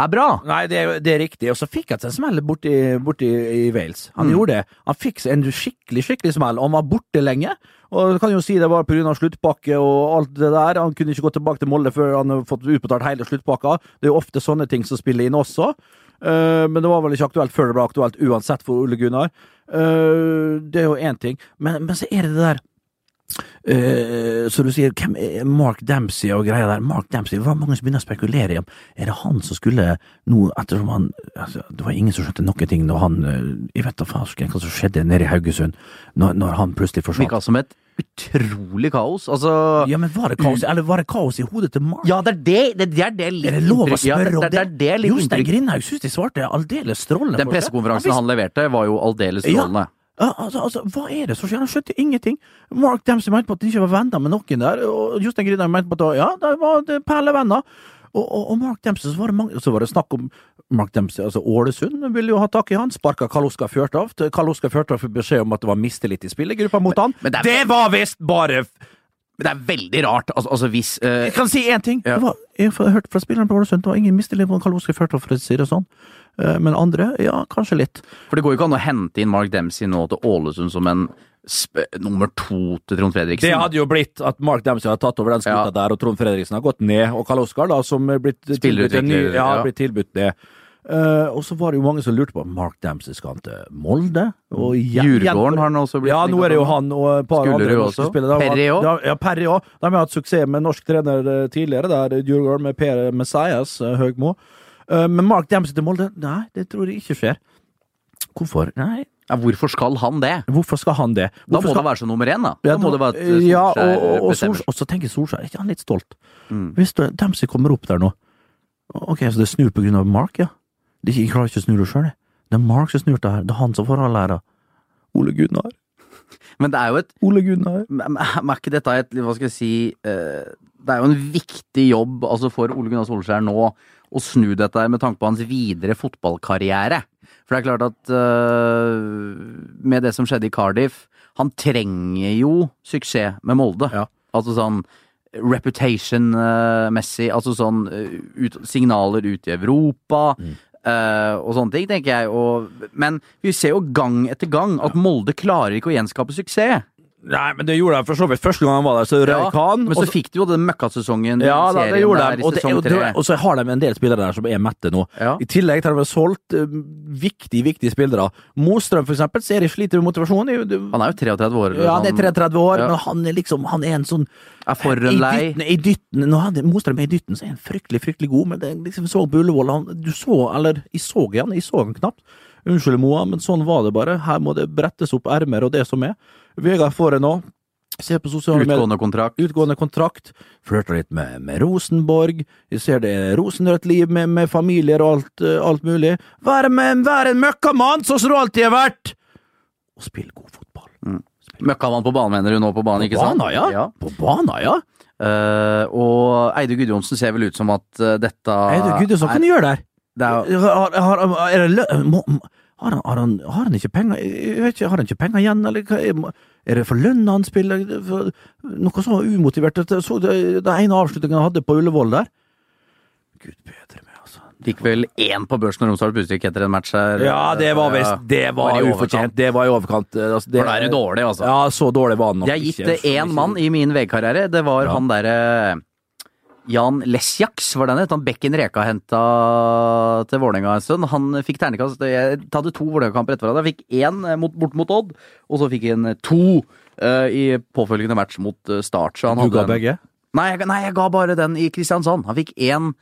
er bra. Nei, det, er- det er riktig. Og så fikk han seg en smell borti, borti i Wales. Han Mm. gjorde det. Han fikk en skikkelig skikkelig smell, og han var borte lenge. Og du kan jo si det var pga. sluttpakke og alt det der. Han kunne ikke gå tilbake til Molde før han hadde fått utbetalt hele sluttpakka. Det er jo ofte sånne ting som spiller inn også. Uh, men det var vel ikke aktuelt før det ble aktuelt uansett for Ole Gunnar. Uh, det er jo én ting. Men, men så er det det der Eh, så du sier hvem er Mark Dempsey og greia der. Mark Dempsey, det var mange som begynner å spekulere i om er det han som skulle nå, ettersom han altså, Det var ingen som skjønte noen ting når han eh, Jeg vet da farsken hva som skjedde nede i Haugesund, når, når han plutselig forsvant. Virka som et utrolig kaos. Altså Ja, men var det kaos, eller var det kaos i hodet til Mark? Ja, det er det, det, det, er det litt Er det lov å ja, spørre om det, det, det litt Jostein. Grindhaug syns de svarte aldeles strålende. Den det. pressekonferansen Han han leverte, var jo aldeles strålende. Ja, altså, altså, hva er det som skjer? Han skjønte ingenting. Mark Dempsey mente på at de ikke var venner med noen der, og Jostein Grüner mente på at ja, de var perlevenner. Og, og, og Mark Dempsey, så var, det mange, så var det snakk om Mark Dempsey, altså Ålesund ville jo ha tak i han, sparka Karl Oskar Fjørtoft. Karl Oskar Fjørtoft fikk beskjed om at det var mistillit i spillergruppa mot han. men det er- det var visst bare Men det er veldig rart. Altså, altså hvis uh, Jeg kan si én ting. Ja. Det var, jeg har hørt fra spilleren på Ålesund, det var ingen mistillit mot Karl Oskar Fjørtoft, for å si det sånn. Eh, Men andre, ja, kanskje litt. For det går jo ikke an å hente inn Mark Dempsey nå til Ålesund som en sp nummer to til Trond Fredriksen. Det hadde jo blitt at Mark Dempsey hadde tatt over den skuta Ja. der, og Trond Fredriksen har gått ned, og Karl Oskar, da, som er blitt tilbudt en ny Ja, ja. blitt tilbudt det. Uh, og så var det jo mange som lurte på Mark Dempsey skal han til Molde. Og Djurgården har han også blitt Ja, nå er det jo han og et par Skulle andre norske spillere. Perry også. Ja, Perry òg. De har hatt suksess med norsk trener eh, tidligere, der Djurgården med Per Messias Høgmo. Eh, men Mark Dempsey til Molde? Nei, det tror jeg ikke skjer. Hvorfor? Nei, Ja, hvorfor skal han det? hvorfor skal han det? Da må skal- det være som nummer én, da. ja, Da må det være eh, ja, og, og, og. Solskjær- og så tenker Solskjær, er ikke han litt stolt? Mm. Hvis Dempsey kommer opp der nå, ok, så det snur på grunn av Mark, ja? De klarer ikke å snu det sjøl, det er Mark som snur det her, det er han som får all æra. Ole Gunnar, Men det er jo et Ole Gunnar. Er ikke dette et Hva skal jeg si eh, Det er jo en viktig jobb altså for Ole Gunnar Solskjær nå å snu dette her med tanke på hans videre fotballkarriere. For det er klart at uh, med det som skjedde i Cardiff Han trenger jo suksess med Molde. Ja. Altså sånn reputation-messig. altså sånn ut, signaler ut i Europa. eh, og sånne ting, tenker jeg. Og, men vi ser jo gang etter gang at Molde klarer ikke å gjenskape suksess. Nei, men det gjorde han for så vidt første gang han var der, så røyk han. men så, så fikk de jo den møkkasesongen Ja, da, det gjorde de. Og, det, og, og så har de en del spillere der som er mette nå. Ja. I tillegg har de solgt uh, viktige, viktige spillere. Mostrøm, for eksempel, ser jeg sliter med motivasjon. Han er jo 33 år. Ja, han er 33 år, Ja. men han er liksom Han er en sånn Er for I lei. i dytten Når han, Mostrøm er i dytten, så er han fryktelig, fryktelig god, men det er liksom så Bullevål han, Du så, eller jeg så han, jeg så han knapt. Unnskyld, Moa, men sånn var det bare. Her må det brettes opp ermer og det som er. Vegard får det nå. Se på sosiale medier. Utgående kontrakt. Utgående kontrakt. Flørter litt med, med Rosenborg. Jeg ser det er rosenrødt liv med, med familier og alt, eh, alt mulig. Vær, med, vær en møkkamann, sånn som du alltid har vært! Og spill god fotball. Møkkamann på banen, mener du nå på banen, ikke sant? Ja. ja. På banen, ja. Uh, og Eide Gudjonsen ser vel ut som at uh, dette Eide Gudjonsen hva kan du gjøre der? Det er, Har, har, er det lø... Må, har, han, har, han, har han ikke penger Jeg vet ikke, Har han ikke penger igjen, eller hva er, er det for lønna han spiller? For, noe så umotivert. Jeg Så det, det ene avslutningen han hadde på Ullevål der. Gud bedre meg, altså. fikk vel én på børsen og Romsdal Budstikke etter en match her. Ja, det var visst Det var Var i overkant. ufortjent. Det var i overkant. eh, Altså, det, For da er du dårlig, altså. Ja, så dårlig var han nok Jeg har gitt ikke. det én mann i min VG-karriere. Det var han derre Jan Lesjaks, var den het. Han Bekken Reka henta til Vålerenga en stund. Han fikk ternekast Jeg hadde to Vålerenga-kamper etter hverandre. Fikk én mot, bort mot Odd, og så fikk han to uh, i påfølgende match mot eh, Start. Så han Du ga begge? Nei, nei, jeg ga bare den i Kristiansand. Han fikk én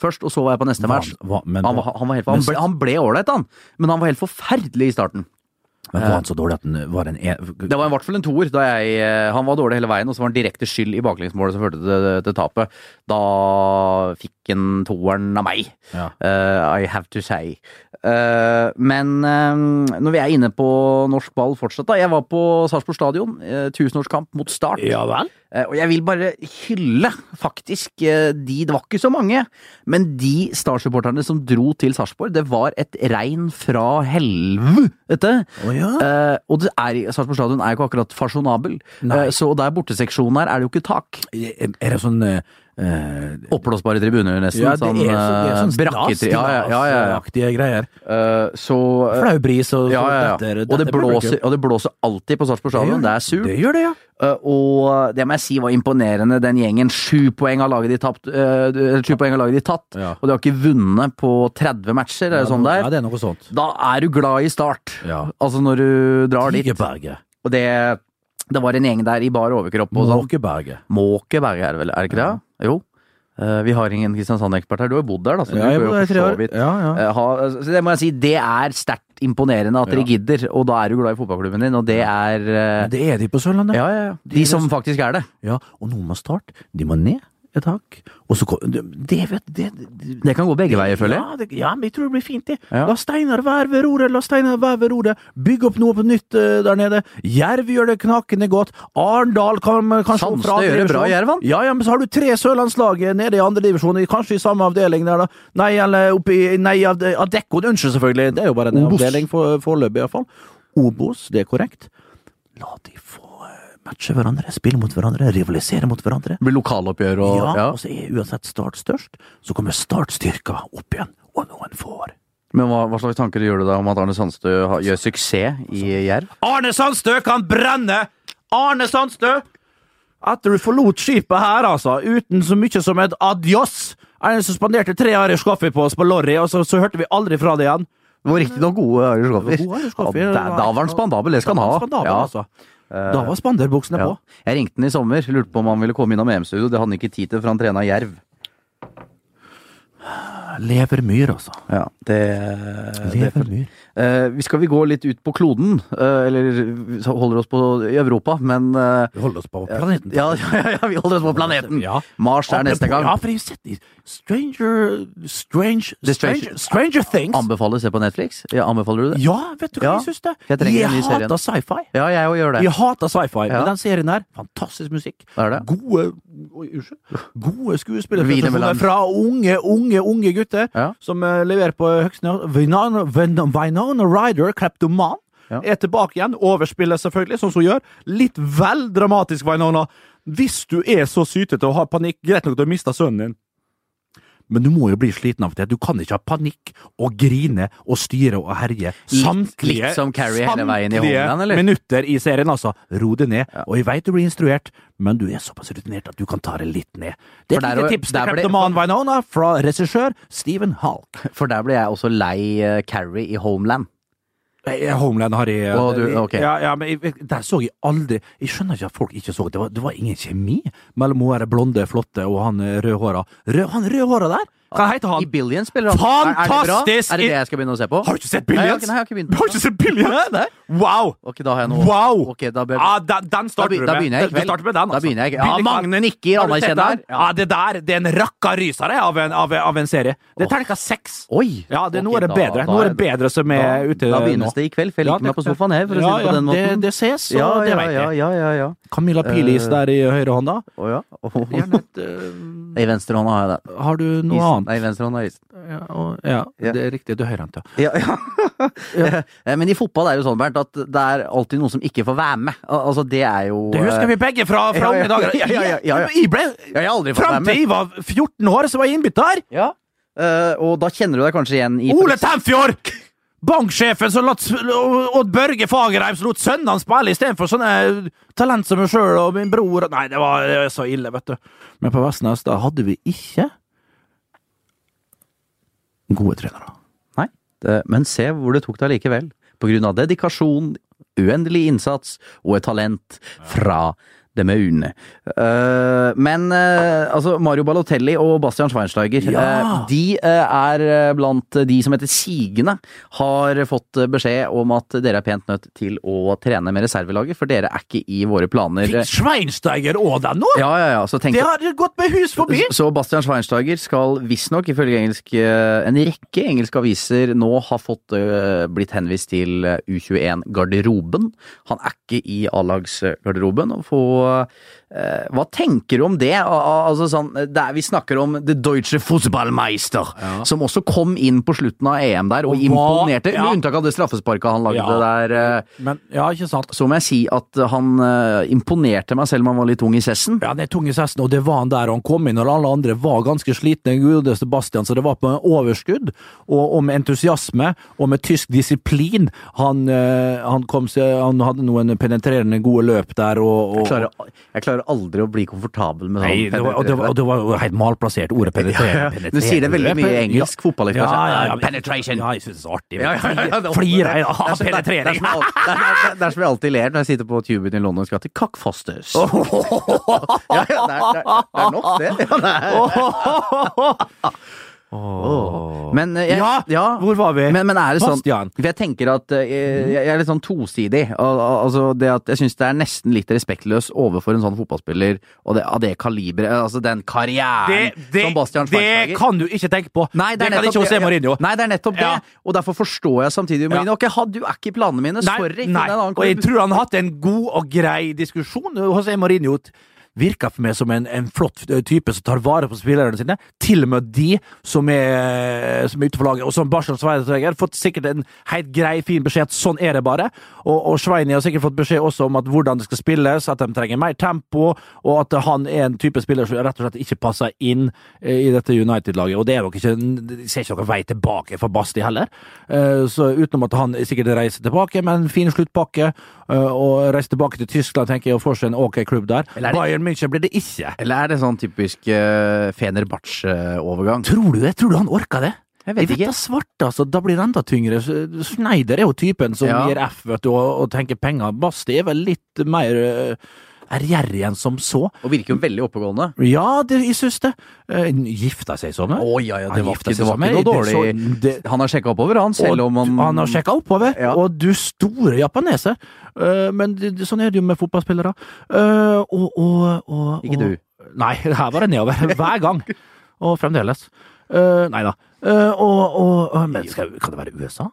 først, og så var jeg på neste match. Han, han, han ble ålreit, han. Men han var helt forferdelig i starten. Men var han så dårlig at han var en e Det var i hvert fall en toer. Da jeg, eh, han var dårlig hele veien, og så var han direkte skyld i baklengsmålet som førte til, til tapet. Da fikk han toeren av meg. Ja. Uh, I have to say. Uh, men uh, når vi er inne på norsk ball fortsatt, da. Jeg var på Sarpsborg stadion. Tusenårskamp mot Start. Ja vel? Eh, Og jeg vil bare hylle faktisk eh, de, det var ikke så mange, men de Star-supporterne som dro til Sarpsborg, det var et regn fra helvete. Å ja. Eh, og det er, Sarpsborg stadion er jo ikke akkurat fasjonabel, Nei. Eh, så der borteseksjonen her er det jo ikke tak. Er det sånn eh, eh, Oppblåsbare tribuner, nesten. Ja, det sånn, er, sånn, det sånn eh, ja, ja, ja, ja, ja. greier. Eh, så eh, Flau bris og ja, ja, ja. detter- Og, det blåser, og det blåser alltid på Sarpsborg stadion. Det er surt. Det gjør det, ja. Uh, og det må jeg si var imponerende, den gjengen. Sju poeng har laget de tapt, sju poeng har laget de tatt, Ja. og de har ikke vunnet på 30 matcher, eller det sånn Ja, der? det er noe sånt. Da er du glad i start. Ja. Altså når du drar dit. Tigerberget. Og det, det var en gjeng der i bar overkropp Måkeberget. sånn. Måkeberget. Måkeberg er det vel, er det ikke det? Jo. Eh, vi har ingen Kristiansand-ekspert her. Du har jo bodd der, da. Så Ja, jeg bodde der i tre år. Ja, ja. eh, ha, så det må jeg si, det er sterkt imponerende at dere gidder, og da er du glad i fotballklubben din, og det er eh, Det er de på Sørlandet. Ja, ja, ja. De som faktisk er det. Ja, og noen må starte, De må ned et hakk. Og så kom- Det, det, det, det, kan gå begge veier, føler jeg. Ja, ja, men jeg tror det blir fint, det. Ja. La Steinar være ved roret, la Steinar være ved roret. Bygg opp noe på nytt uh, der nede. Jerv gjør det knakende godt. Arendal kan kanskje Sandstø fra gjør det bra, divisjon. Ja, ja, men så har du tre sørlandslag nede i andre divisjon, kanskje i samme avdeling der, da. Nei, eller oppi Nei, av Adeccon, unnskyld, selvfølgelig. Det er jo bare en Obos. avdeling for- foreløpig, iallfall. Obos, det er korrekt. La de få eh, matche hverandre, spille mot hverandre, rivalisere mot hverandre. Det blir lokaloppgjør og Ja, ja. og så er uansett Start størst, så kommer Start styrka opp igjen, og noen får. Men hva, hva slags tanker gjør du deg om at Arne Sandstø har- gjør suksess i Jerv? Arne Sandstø kan brenne! Arne Sandstø! Etter du forlot skipet her, altså, uten så mye som et adios Er som suspenderte tre Irish Coffee på oss på Lorry, og så, så hørte vi aldri fra det igjen. Det var riktignok gode Irish Coffee. Gode Irish Coffee, Ja, det da, var- han spandabel, det skal han ha. Skandale, Ja. altså. Da var spanderbuksene Ja. på. Jeg ringte han i sommer, lurte på om han ville komme innom EM-studio. Det hadde han ikke tid til, for han trena Jerv. Levermyr, altså. Ja, det, det Levermyr. Eh, vi skal vi gå litt ut på kloden, Uh, eller holder oss på i Europa, men uh, Vi holder oss på planeten. ja, ja, ja, vi holder oss på planeten. Mars er neste gang. Ja, for jeg har sett Stranger Strange Stranger, Stranger- Things. Anbefaler å se på Netflix. Ja, anbefaler du det? Ja, vet du hva jeg syns det? Jeg Jeg en ny serie. hater sci-fi. Ja, jeg òg gjør det. Jeg hater sci-fi, men den serien her, fantastisk musikk. Det det. Gode Oi, unnskyld. Gode skuespillere fra unge, unge, unge gutter Ja. som eh, leverer på høyeste nivå. Winona- Ryder, kleptoman, Ja. er tilbake igjen. Overspiller selvfølgelig, sånn som hun gjør. Litt vel dramatisk, Vinona. Hvis du er så sytete og har panikk, greit nok du har mista sønnen din. Men du må jo bli sliten av det. Du kan ikke ha panikk og grine og styre og herje samtlige, litt som Carrie hele veien i samtlige eller? minutter i serien, altså. Ro det ned. Og jeg veit du blir instruert, men du er såpass rutinert at du kan ta det litt ned. Det er et tips til Captain Vinona fra regissør Stephen Halk. For der ble jeg også lei eh, Carrie i Homeland. Eh, Homeland har jeg Å, du- okay. ja, ja, men jeg, Der så jeg aldri Jeg skjønner ikke at folk ikke så det. Var, det var ingen kjemi mellom hun blonde, flotte og han eh, rødhåra. Rød, han rødhåra der? Hva heter han? I? Billions spiller han. Er, er det? Fantastisk! Er det det jeg skal begynne å se på? Har du ikke sett Nei, jeg har Billions? ikke- nei, jeg har ikke begynt. Har du ikke sett Billions? Nei, Wow! Ok, da har jeg noe. Wow! Ok, da bør... ah, den, den Da, starter be- du da begynner jeg i kveld. med den, Da altså. begynner jeg. Ja, Begynner. Magne nikker, anerkjenner. Ja. Ja, det der det er en rakkarysere av, en- av, av en serie. Det er terningkast seks. Oi! Ja, det er nå er det bedre. da av er- det bedre som er da, ute Da nå. begynnes det i kveld, for jeg liker meg på sofaen her, for å si det på den måten. Det, det ses, og ja, det vet ja, jeg. ja, ja, ja. Camilla Pilis Eh, der i høyrehånda. Å ja. I venstrehånda har jeg det. Har du noe Isen. Annet? Nei, venstrehånda er isen. Ja, og, ja, Ja. det er riktig. Du hører han ja. Ja, ja. Eh, Men i fotball er det jo sånn, Bernt, at det er alltid noen som ikke får være med. Al- Altså, det er jo Det husker vi begge fra, fra unge dager. Jeg ble Fram til jeg var 14 år, så var jeg innbytter! Ja. Uh, og da kjenner du deg kanskje igjen i Ole Temfjord! Banksjefen som lot Odd Børge Fagerheim som lot sønnene spille istedenfor sånne talent som meg sjøl og min bror Nei, det var, det var så ille, vet du. Men på Vestnes da hadde vi ikke gode trenere. Nei, det, men se hvor det tok deg likevel. På grunn av dedikasjon, uendelig innsats og et talent fra det maune. Eh, men eh, altså, Mario Balotelli og Bastian Schweinsteiger, Ja. eh, de er blant de som etter sigende har fått beskjed om at dere er pent nødt til å trene med reservelaget, for dere er ikke i våre planer. Fikk Schweinsteiger òg den nå?! Ja, ja, ja, så tenk Det har gått med hus forbi! så Bastian Schweinsteiger skal visstnok, ifølge engelsk, en rekke engelske aviser, nå ha fått blitt henvist til eh, U21-garderoben. Han er ikke i A-lagsgarderoben, og få eh, hva tenker du om det? Al- al- Altså sånn, det er, vi snakker om The Deutsche Fußballmeister, som også kom inn på slutten av EM der og, Og hva- imponerte, ja. med unntak av det straffesparket han lagde Ja. der. eh, Men ja, ikke sant. Så må jeg si at han eh, imponerte meg selv om han var litt tung i sessen. Ja, han er tung i sessen, og det var han der han kom inn og alle andre var ganske slitne. Gode Sebastian, så det var på overskudd, og, og med entusiasme og med tysk disiplin. Han, eh, han, kom seg, han hadde noen penetrerende gode løp der, og, og Jeg klarer, jeg klarer aldri å bli komfortabel med Nei, det var, og, det var, det var jo helt malplassert, ordet penetrerende. Du sier det veldig mye i engelsk fotball. Ja, ja, ja, Penetration. Ja, jeg synes det er så artig. Ja, ja, ja, Flirer jeg av er penetrering. Det er som jeg alltid ler når jeg sitter på tuben i London og skal til Cockfosters. Oh, ja, det, er, det er nok, det. Ja, det er. Men eh, jeg, Ja, hvor var vi? Men, men er det sånn Bastian. For jeg tenker at eh, jeg, jeg er litt sånn tosidig. Al- al- Altså det at Jeg syns det er nesten litt respektløst overfor en sånn fotballspiller og det, av det kaliberet. Altså den karrieren som Bastian det kan du ikke tenke på! Nei, det, kan ikke José det. Mourinho. Nei, det er nettopp Ja. det. Og derfor forstår jeg samtidig Mourinho. Ok, du er ikke i planene mine. Nei, Sorry. nei. Og jeg tror han har hatt en god og grei diskusjon. José Mourinho virker for meg som en, en flott type som tar vare på spillerne sine. Til og med de som er, som er ute for laget. Og som Barcelona Schweinsteiger har fått sikkert en helt grei, fin beskjed at sånn er det bare. Og, og Sveini har sikkert fått beskjed også om at hvordan det skal spilles, at de trenger mer tempo, og at han er en type spiller som rett og slett ikke passer inn eh, i dette United-laget. Og det er nok ikke Jeg ser ikke noen vei tilbake for Basti heller. Eh, Så utenom at han sikkert reiser tilbake med en fin sluttpakke, eh, og reiser tilbake til Tyskland, tenker jeg, og får seg en ok klubb der. Er Bayern München blir det ikke. Eller er det sånn typisk uh, Fenerbahçe-overgang? Tror du det? Tror du han orka det? Jeg vet ikke. Svart, altså. Da blir det enda tyngre. Schneider er jo typen som Ja. gir F vet du, og, og tenker penger. Basti er vel litt mer uh, ærgjerrig enn som så. Og virker jo veldig oppegående. Ja, det, jeg syns det. Uh, gifta seg sånn det. Å ja, ja, det var ikke, det var ikke noe dårlig. Det så- det- Han har sjekka oppover, han, selv om han Han har sjekka oppover, Ja. og du store japanese. Uh, men sånn er det jo med fotballspillere. Uh, og, og, og, Ikke du. Nei, her var det nedover. Hver gang. Og fremdeles. Uh, nei da. Uh, og, og, men skal, kan det være USA?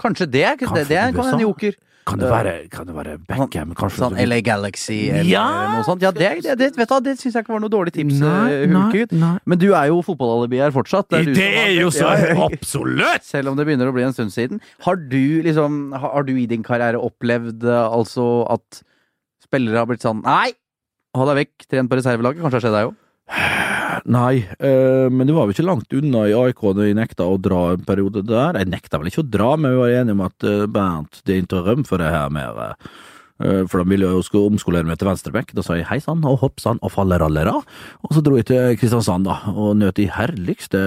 Kanskje det? Det, det, det kan en joker. Kan det være, kan det være Beckham? Kanskje Sånn LA Galaxy eller Ja! noe sånt. Ja, det, det, det, vet du, det syns jeg ikke var noe dårlig tips, Nei, eh, nei, nei. Men du er jo fotballalibi her fortsatt. Det, er, det er jo så Ja, absolutt! Selv om det begynner å bli en stund siden. Har du liksom Har har du i din karriere opplevd eh, altså at spillere har blitt sånn Nei! Ha deg vekk, tren på reservelaget. Kanskje har skjedd deg òg? Nei, øh, men det var jo ikke langt unna i AIK da jeg nekta å dra en periode der. Jeg nekta vel ikke å dra, men vi var enige om at øh, Bernt, det er ikke rom for det her mer. eh, For da ville jo skulle omskolere meg til venstreback. Da sa jeg hei sann og hopp sann og fallerallera. Og så dro jeg til Kristiansand da, og nøt de herligste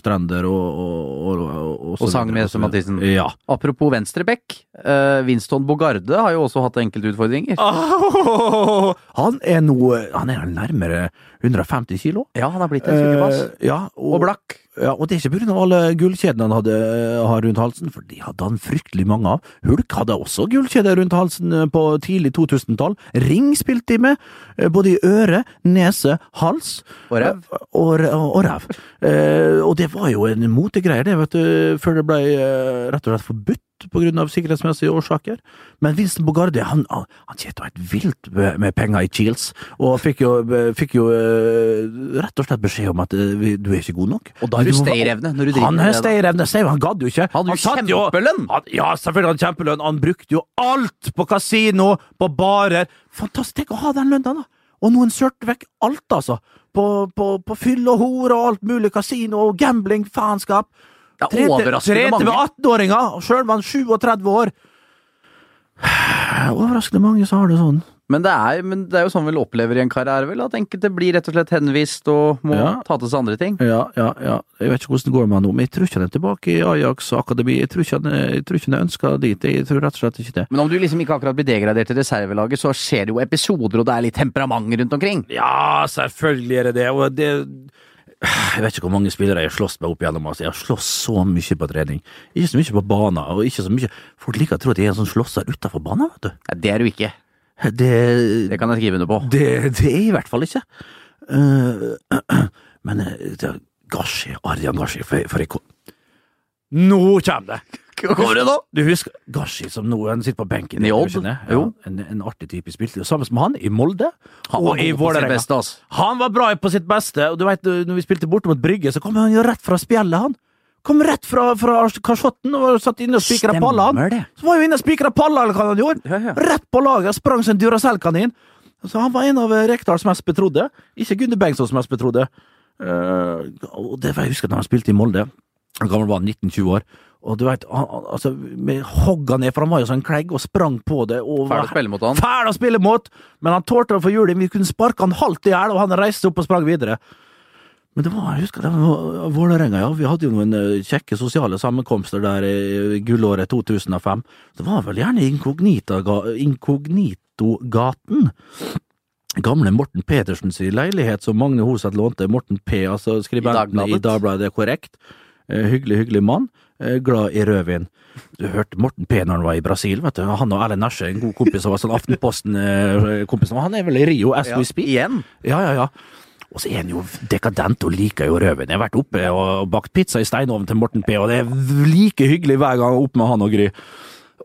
strender og Og, og, Og og sang med Øystein. Mathisen. Ja. Apropos venstreback. Uh, Winston Bogarde har jo også hatt enkelte utfordringer. Han er nå Han er nærmere 150 kilo. Ja, han har blitt en sykepass. Eh, ja, Og blakk. Ja, og det er ikke av alle gullkjedene han hadde har rundt halsen, for de hadde han fryktelig mange av. Hulk hadde også gullkjeder rundt halsen på tidlig 2000-tall. Ring spilte de med, eh, både i øre, nese, hals. Og ræv. Eh, Og, og ræv. Eh, og det var jo en motegreie, det, vet du, før det ble rett og slett forbudt av sikkerhetsmessige årsaker. Men Vincent Bogardi han, han, tjente helt vilt med, penger i Kiels, og fikk jo, fikk jo eh, rett og slett beskjed om at eh, du er ikke god nok. Og da har du stayerevne når du driver Han med det, stayerevne, jo, han gadd jo ikke. Hadde jo Han kjempelønn! Han, ja, selvfølgelig hadde han kjempelønn. Han brukte jo alt på kasino, på barer. Fantastisk tenk å ha den lønna, da! Og noen sørte vekk alt, altså. På, på, på fyll og hore og alt mulig. Kasino og gambling, faenskap. Det er overraskende mange. 18-åringer, og sjøl var han 37 år. Overraskende mange som har det sånn. Men det, er, men det er jo sånn vi opplever i en karriere, vel? At enkelte blir rett og slett henvist og må Ja. ta til seg andre ting. Ja, ja, ja. Jeg vet ikke hvordan det går med han nå, men jeg tror ikke han er tilbake i Ajax akademi. Jeg tror ikke han, jeg tror ikke han er ønska dit. Jeg tror rett og slett ikke det. Men om du liksom ikke akkurat blir degradert til reservelaget, så skjer det jo episoder, og det er litt temperament rundt omkring. Ja, selvfølgelig er det det. Og det jeg vet ikke hvor mange spillere jeg har slåss med opp igjennom. Altså. Jeg har slåss så mye på trening. Ikke så mye på banen, og ikke så mye Folk liker å tro at jeg er en sånn slåsser utafor banen, vet du. Ja, det er du ikke. Det, Det kan jeg skrive under på. det, det er jeg i hvert fall ikke. Uh, men uh, Gashi, Arjan Gashi, for, for jeg Nå kommer det! Kommer det nå? Du husker Gashi, som nå han sitter på benken I Odd? Ja, Jo. en, en artig type spilte. Sammen med han i Molde Han og i Vålerenga. Han var bra på sitt beste, og du vet, når vi spilte borte mot Brygge, så kom han jo rett fra spjeldet, han. Kom rett fra, fra kasjotten og satt inne og spikra han. Så var jo inne og spikra eller hva han gjorde. Ja, ja. Rett på laget, sprang som en Duracell-kanin. Så han var en av Rekdals mest betrodde. Ikke Gunde Bengtssons mest betrodde. Uh, og det var jeg husker da han spilte i Molde. Han gammel var 19-20 år. Og du han- altså, vi hogga ned, for han var jo sånn klegg, og sprang på det. Og Fæl å spille mot han. Fæl å spille mot! Men han tålte å få juling. Vi kunne sparke han halvt i hjel, og han reiste opp og sprang videre. Men det var, jeg husker det var Vålerenga, ja. Vi hadde jo noen eh, kjekke sosiale sammenkomster der i gullåret 2005. Det var vel gjerne Inkognitogaten. Gamle Morten Petersens leilighet som Magne Hoseth lånte. Morten P, altså skribenten I Dagbladet. Dagbladet, det er korrekt. Eh, hyggelig, hyggelig mann. Eh, glad i rødvin. Du hørte Morten P når han var i Brasil, vet du. Han og Erlend Nesje, en god kompis som var sånn Aftenposten-kompis. Han er vel i Rio as we speak? Igjen? Ja, ja, ja. Og så er han jo dekadent og liker jo rødvin. Jeg har vært oppe og bakt pizza i steinovnen til Morten P, og det er like hyggelig hver gang opp med han og Gry.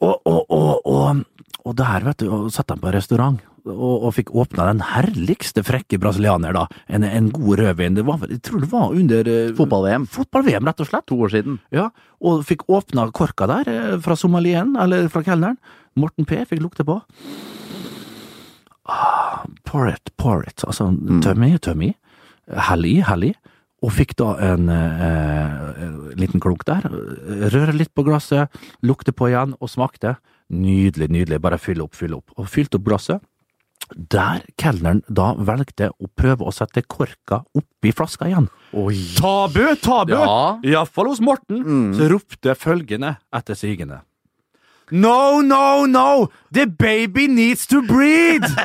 Og, og, og, og, og der, vet du, og satt han på restaurant. Og, og fikk åpna den herligste frekke brasilianer, da. En, en god rødvin. Det var, jeg tror det var under eh, Fotball-VM. Fotball-VM, rett og slett. To år siden. Ja, og fikk åpna korka der, eh, fra somalien, eller fra kelneren. Morten P fikk lukte på. Ah, pour it, pour it. Altså, tømmi, i. Hell i, hell i. Og fikk da en eh, en liten klunk der. Røre litt på glasset, lukte på igjen, og smakte. Nydelig, nydelig. Bare fylle opp, fylle opp. Og fylte opp glasset. Der kelneren da velgte å prøve å sette korka oppi flaska igjen. Oi. Tabu, tabu! Ja. Iallfall hos Morten, Mm. så ropte følgende etter sigende. No, no, no! The baby needs to breathe!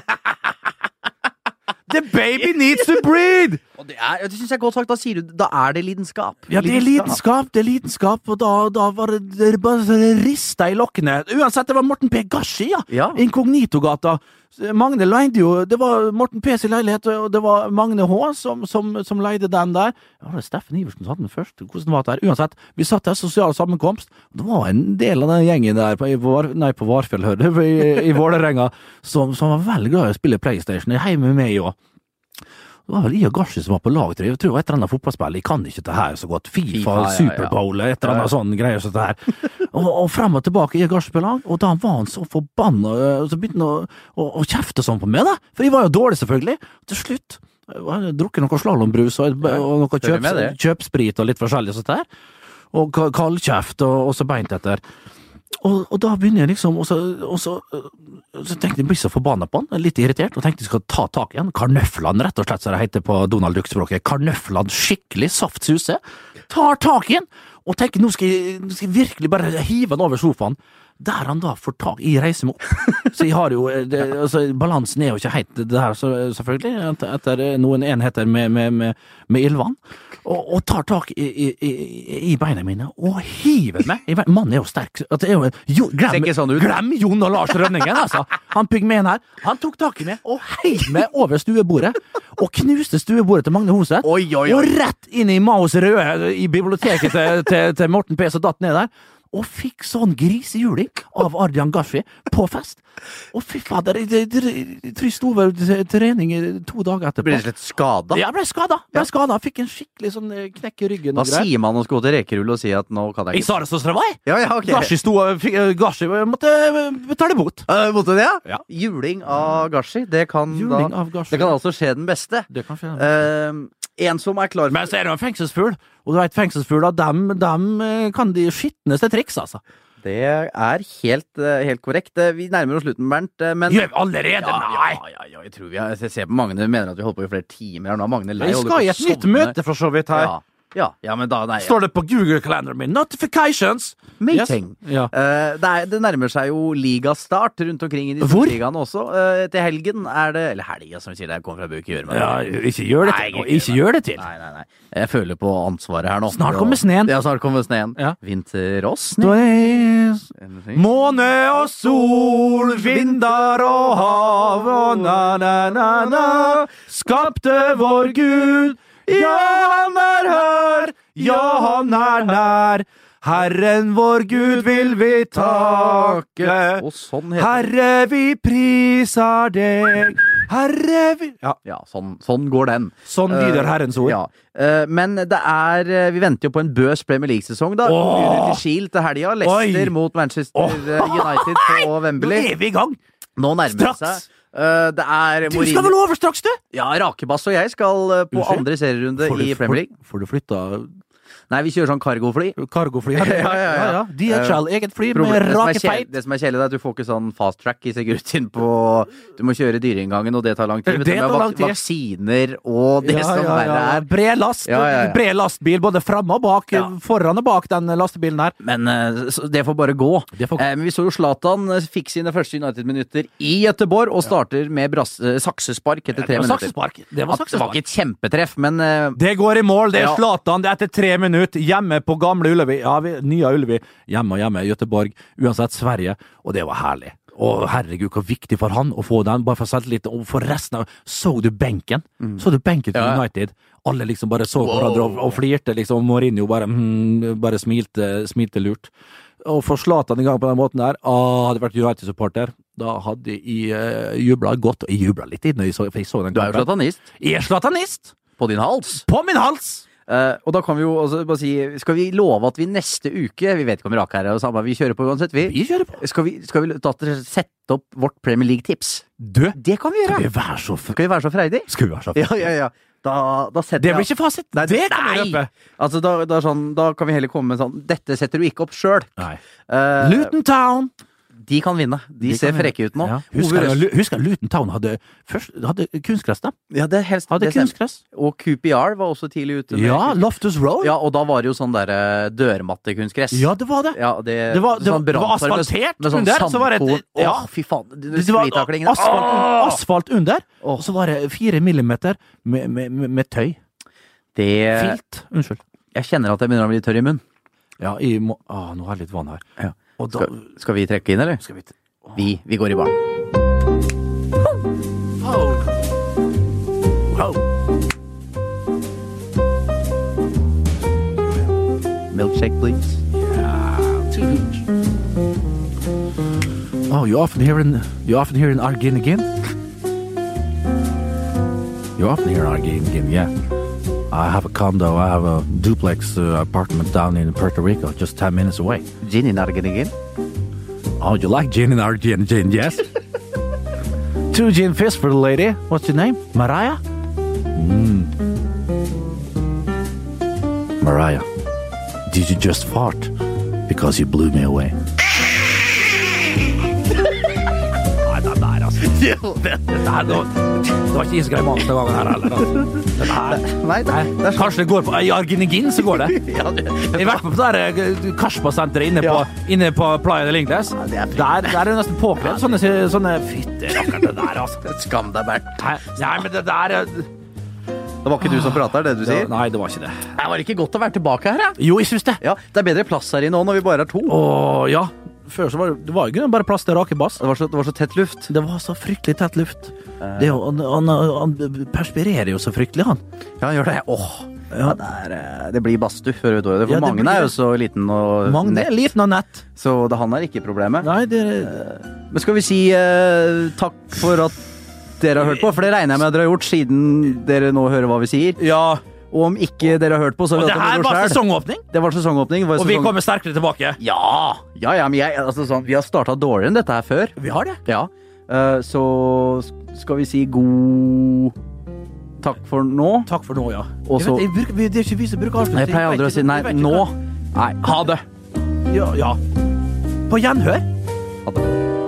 The baby needs to breathe! Og det, er, det synes jeg er godt sagt. Da sier du Da er det lidenskap. Ja, det er lidenskap, det er lidenskap, og da, da var det, det bare rista i lokkene. Uansett, det var Morten P. Gashi, ja. Ja. Inkognitogata. Magne leide jo Det var Morten P. sin leilighet, og det var Magne H. som, som, som leide den der. Ja, det var Steffen Iversen som hadde den først. Hvordan var det der? Uansett, vi satt der, sosial sammenkomst. Det var en del av den gjengen der på, nei, på Varfjell, hører du, i, i Vålerenga, som, som var veldig glad i å spille PlayStation. Hjemme med meg òg. Det var vel Ia og Gashi som var på lag, tror jeg. Jeg tror et eller annet fotballspill. Jeg kan ikke det her så godt. FIFA, FIFA, ja, ja. Superbowl, et eller annet sånn greier som det her. Og, og frem og tilbake Ia og Gashi på lag, og da var han så forbanna, og så begynte han å, å, å kjefte sånn på meg, da. For jeg var jo dårlig, selvfølgelig. Til slutt jeg hadde drukket noe slalåmbrus og, og noe følger med kjøp, det. kjøpsprit og litt forskjellig sånt der. Og ka- kaldkjeft og, og så beint etter. Og, og da begynner jeg liksom, og så, og så, øh, så tenkte jeg, blir så forbanna på han, litt irritert, og tenkte jeg skal ta tak i han. Karnøflene, rett og slett, som det heter på Donald Duck-språket. Karnøflene, skikkelig saftsuse. Tar tak i han, og tenker nå skal, jeg, skal jeg virkelig bare hive han over sofaen. Der han da får tak i reiser. Så jeg har jo, eh, det, altså, balansen er jo ikke helt det her, selvfølgelig, etter noen enheter med, med, med, med ildvann. Og, og tar tak i, i, i, beina mine og hiver meg. Mannen er jo sterk. Er jo, jo, glem, sånn glem Jon og Lars Rønningen, altså. Han pygmeen her. Han tok tak i meg og heiv meg over stuebordet. Og knuste stuebordet til Magne Hoseth. Og rett inn i Maos Røde i biblioteket til, til, til Morten P. som datt ned der. Og fikk sånn grisehjuling av Ardian Gashi på fest. Og fy fader, trist over trening to dager etterpå. Ble rett og slett skada. Ja, ble skada. Ble skada. Fikk en skikkelig sånn eh, knekk i ryggen. Da og sier man å gå til rekerull og si at nå kan jeg Jeg sa det så Stravai var jeg! Ja, ja, okay. Gashi sto og fikk- eh, Gashi måtte eh, betale bot. Uh, måtte det, ja? Ja. Juling av Gashi. Det kan, Juling da, av Gashi. det kan altså skje den beste. Det kan skje. Eh, en som er klar Men så er det jo en fengselsfugl, og du vet fengselsfugler, dem, dem eh, kan de skitneste triks, altså. Det er helt, eh, helt korrekt. Eh, Vi nærmer oss slutten, Bernt. Men Gjør vi allerede? Nei! ja, ja, ja, jeg tror vi har, jeg ser på Magne mener at vi holder på i flere timer. her Nå er Magne lei. Vi skal i et nytt møte, for så vidt, her. Ja, ja, ja, men da nei, ja. Står det på Google-kalenderen min. Notifications! Meeting. Yes. Ja. Uh, det, er, det nærmer seg jo ligastart rundt omkring i disse ligaene også. Uh, til helgen er det Eller helga, som vi sier. Det kommer fra Bøk i ja, ikke gjør det Nei, til. ikke Ikke gjør det til. Nei, nei, nei. Jeg føler på ansvaret her nå. Snart kommer sneen. Ja, snart kommer sneen. Ja. Vinter og snø. Måne og sol, vinder og hav og na-na-na-na skapte vår Gud. Ja, han er her, ja, han er nær. Herren vår Gud vil vi takke. Sånn. Herre, vi priser deg. Herre, vi Ja, Ja, sånn, sånn går den. sånn lyder Eh, Herrens ord. Ja. Eh, men det er eh, Vi venter jo på en bøs Premier League-sesong, da. Åh! Til Kiel til helga. Leicester Oi! mot Manchester Åh! United på Nå er vi i gang! Nå nærmer det seg. Eh, det er Du skal Mourinho vel over straks, du? Ja, Rakebass og jeg skal eh, på andre serierunde i Premier League. Får du flytta Nei, vi kjører sånn cargofly. cargofly? Ja, ja, ja. ja. DHL, eget fly med rake feil. det som er kjedelig, er at du får ikke sånn fast track i Securitin på Du må kjøre dyreinngangen, og det tar lang tid. Det tar lang tid. Vaksiner og det som verre er. Bred last. Ja, ja, ja. Bred lastbil både framme og bak. Ja. Foran og bak den lastebilen her. Men eh, det får bare gå. Får. Eh, Men vi så jo Zlatan eh, fikk sine første United-minutter i Gøteborg, og starter med brass, saksespark etter tre minutter. saksespark. Det var At det var ikke et kjempetreff, men Det går i mål. Det er Ja. Zlatan. Det er etter tre minutter. Hjemme på gamle Ullevi. Ja, vi, nye Ullevi. Hjemme og hjemme. Göteborg. Uansett Sverige. Og det var herlig. Og herregud, hvor viktig for han å få den, bare for selvtillit. Og for resten av Så du benken? Så du benken til Mm. Ja. United? Alle liksom bare så hverandre og, og flirte, liksom. Mourinho bare, mm, bare smilte, smilte lurt. Og for Zlatan i gang på den måten der, ah, hadde jeg vært United-supporter, da hadde jeg uh, jubla godt. Og jeg jubla litt inn, for jeg så den du er jo slatanist. Jeg er slatanist! På din hals. På min hals! Eh, og da kan vi jo også bare si Skal vi love at vi neste uke Vi vet ikke om Rake er her, vi kjører på uansett, vi. Vi kjører på. Skal vi, skal vi da sette opp vårt Premier League-tips? Det kan vi gjøre! skal vi være så. Skal vi være så freidige? Skal vi være så f... Ja, ja, ja. Da, da Det blir ikke fasit. Nei, det kan vi Nei! røpe. Altså, da, da, sånn, da kan vi heller komme med sånn Dette setter du ikke opp sjøl. Uh, Luton Town. De kan vinne. De, ser kan frekke ut nå. Ja. Ove Husker, Røst- husker Luton Town hadde, først, hadde kunstgress, da? ja, det helst Hadde det kunstgress. Og QPR var også tidlig ute. Ja, Loftus Road. ja, og da var det jo sånn derre dørmattekunstgress. Ja, det var det. Ja, det, Det var- det sånn det var asfaltert med sånn under, så var det ja. Åh, fy faen. Det, Det var asfalt, asfalt under, og så var det fire millimeter med, med, med, med tøy. Det Filt. Unnskyld. Jeg kjenner at jeg begynner å bli tørr i munnen. Ja, i må Å, Nå har jeg litt vann her. Ja. Da Skal, skal vi trekke inn, eller? vi Vi, vi går i baren. Milkshake, please. Oh, you often hear in you often hear in Argin again? You often hear Argin again, yeah. I have a condo, I have a duplex uh, apartment down in Puerto Rico, just 10 minutes away. Gin in Argenigin. Oh, you like gin in Argin, gin, yes? Two gin fish for the lady. What's your name? Mariah? Mm. Mariah, did you just fart? Because you blew me away. Nei, den der, altså. Det, var, ikke isgrei iskremant denne gangen her heller. Altså. Den. Nei, det, det sånn. Kanskje det går på I Arginegin så går det. Ja, det, Jeg har vært på det eh, Kaspa-senteret inne, Ja. inne på Playa de er der, der er det nesten påkledd sånne, sånne Fytti rakkeren, det der, altså. Skam deg, Bernt. Nei, nei, men det der er- Det var ikke du som prata, det du sier? Nei, det var ikke det. Det var ikke godt å være tilbake her, ja. Jo, jeg syns det. ja. Det er bedre plass her inne òg, når vi bare er to. Åh, ja. Før så var det, det var jo ikke bare plass til rake bass. Det var, så, det var så tett luft. Det var så fryktelig tett luft. Det, er jo- han, han, han perspirerer jo så fryktelig, han. Ja, han gjør det. Åh. Ja, det, er, eh, det blir badstue før vi dør. For Ja, det Magne blir er jo så liten og Magne nett, er liten og nett. så det, han er ikke problemet. Nei, det Men skal vi si eh, takk for at dere har hørt på? For det regner jeg med at dere har gjort, siden dere nå hører hva vi sier. Ja. Og om ikke dere har hørt på, så vet vi det var selv. sesongåpning, Det var sesongåpning. Det var og vi kommer sterkere tilbake. Ja! Ja, ja, men jeg, altså sånn, vi har starta dårligere enn dette her før. Vi har det. Ja. Uh, så skal vi si god takk for nå. Takk for nå, ja. Også... jeg vet, jeg bruker, det er ikke vi som bruker avslutning. Jeg pleier aldri å si nei, nå. Nei, ha det. Ja, ja. På gjenhør. Ha det.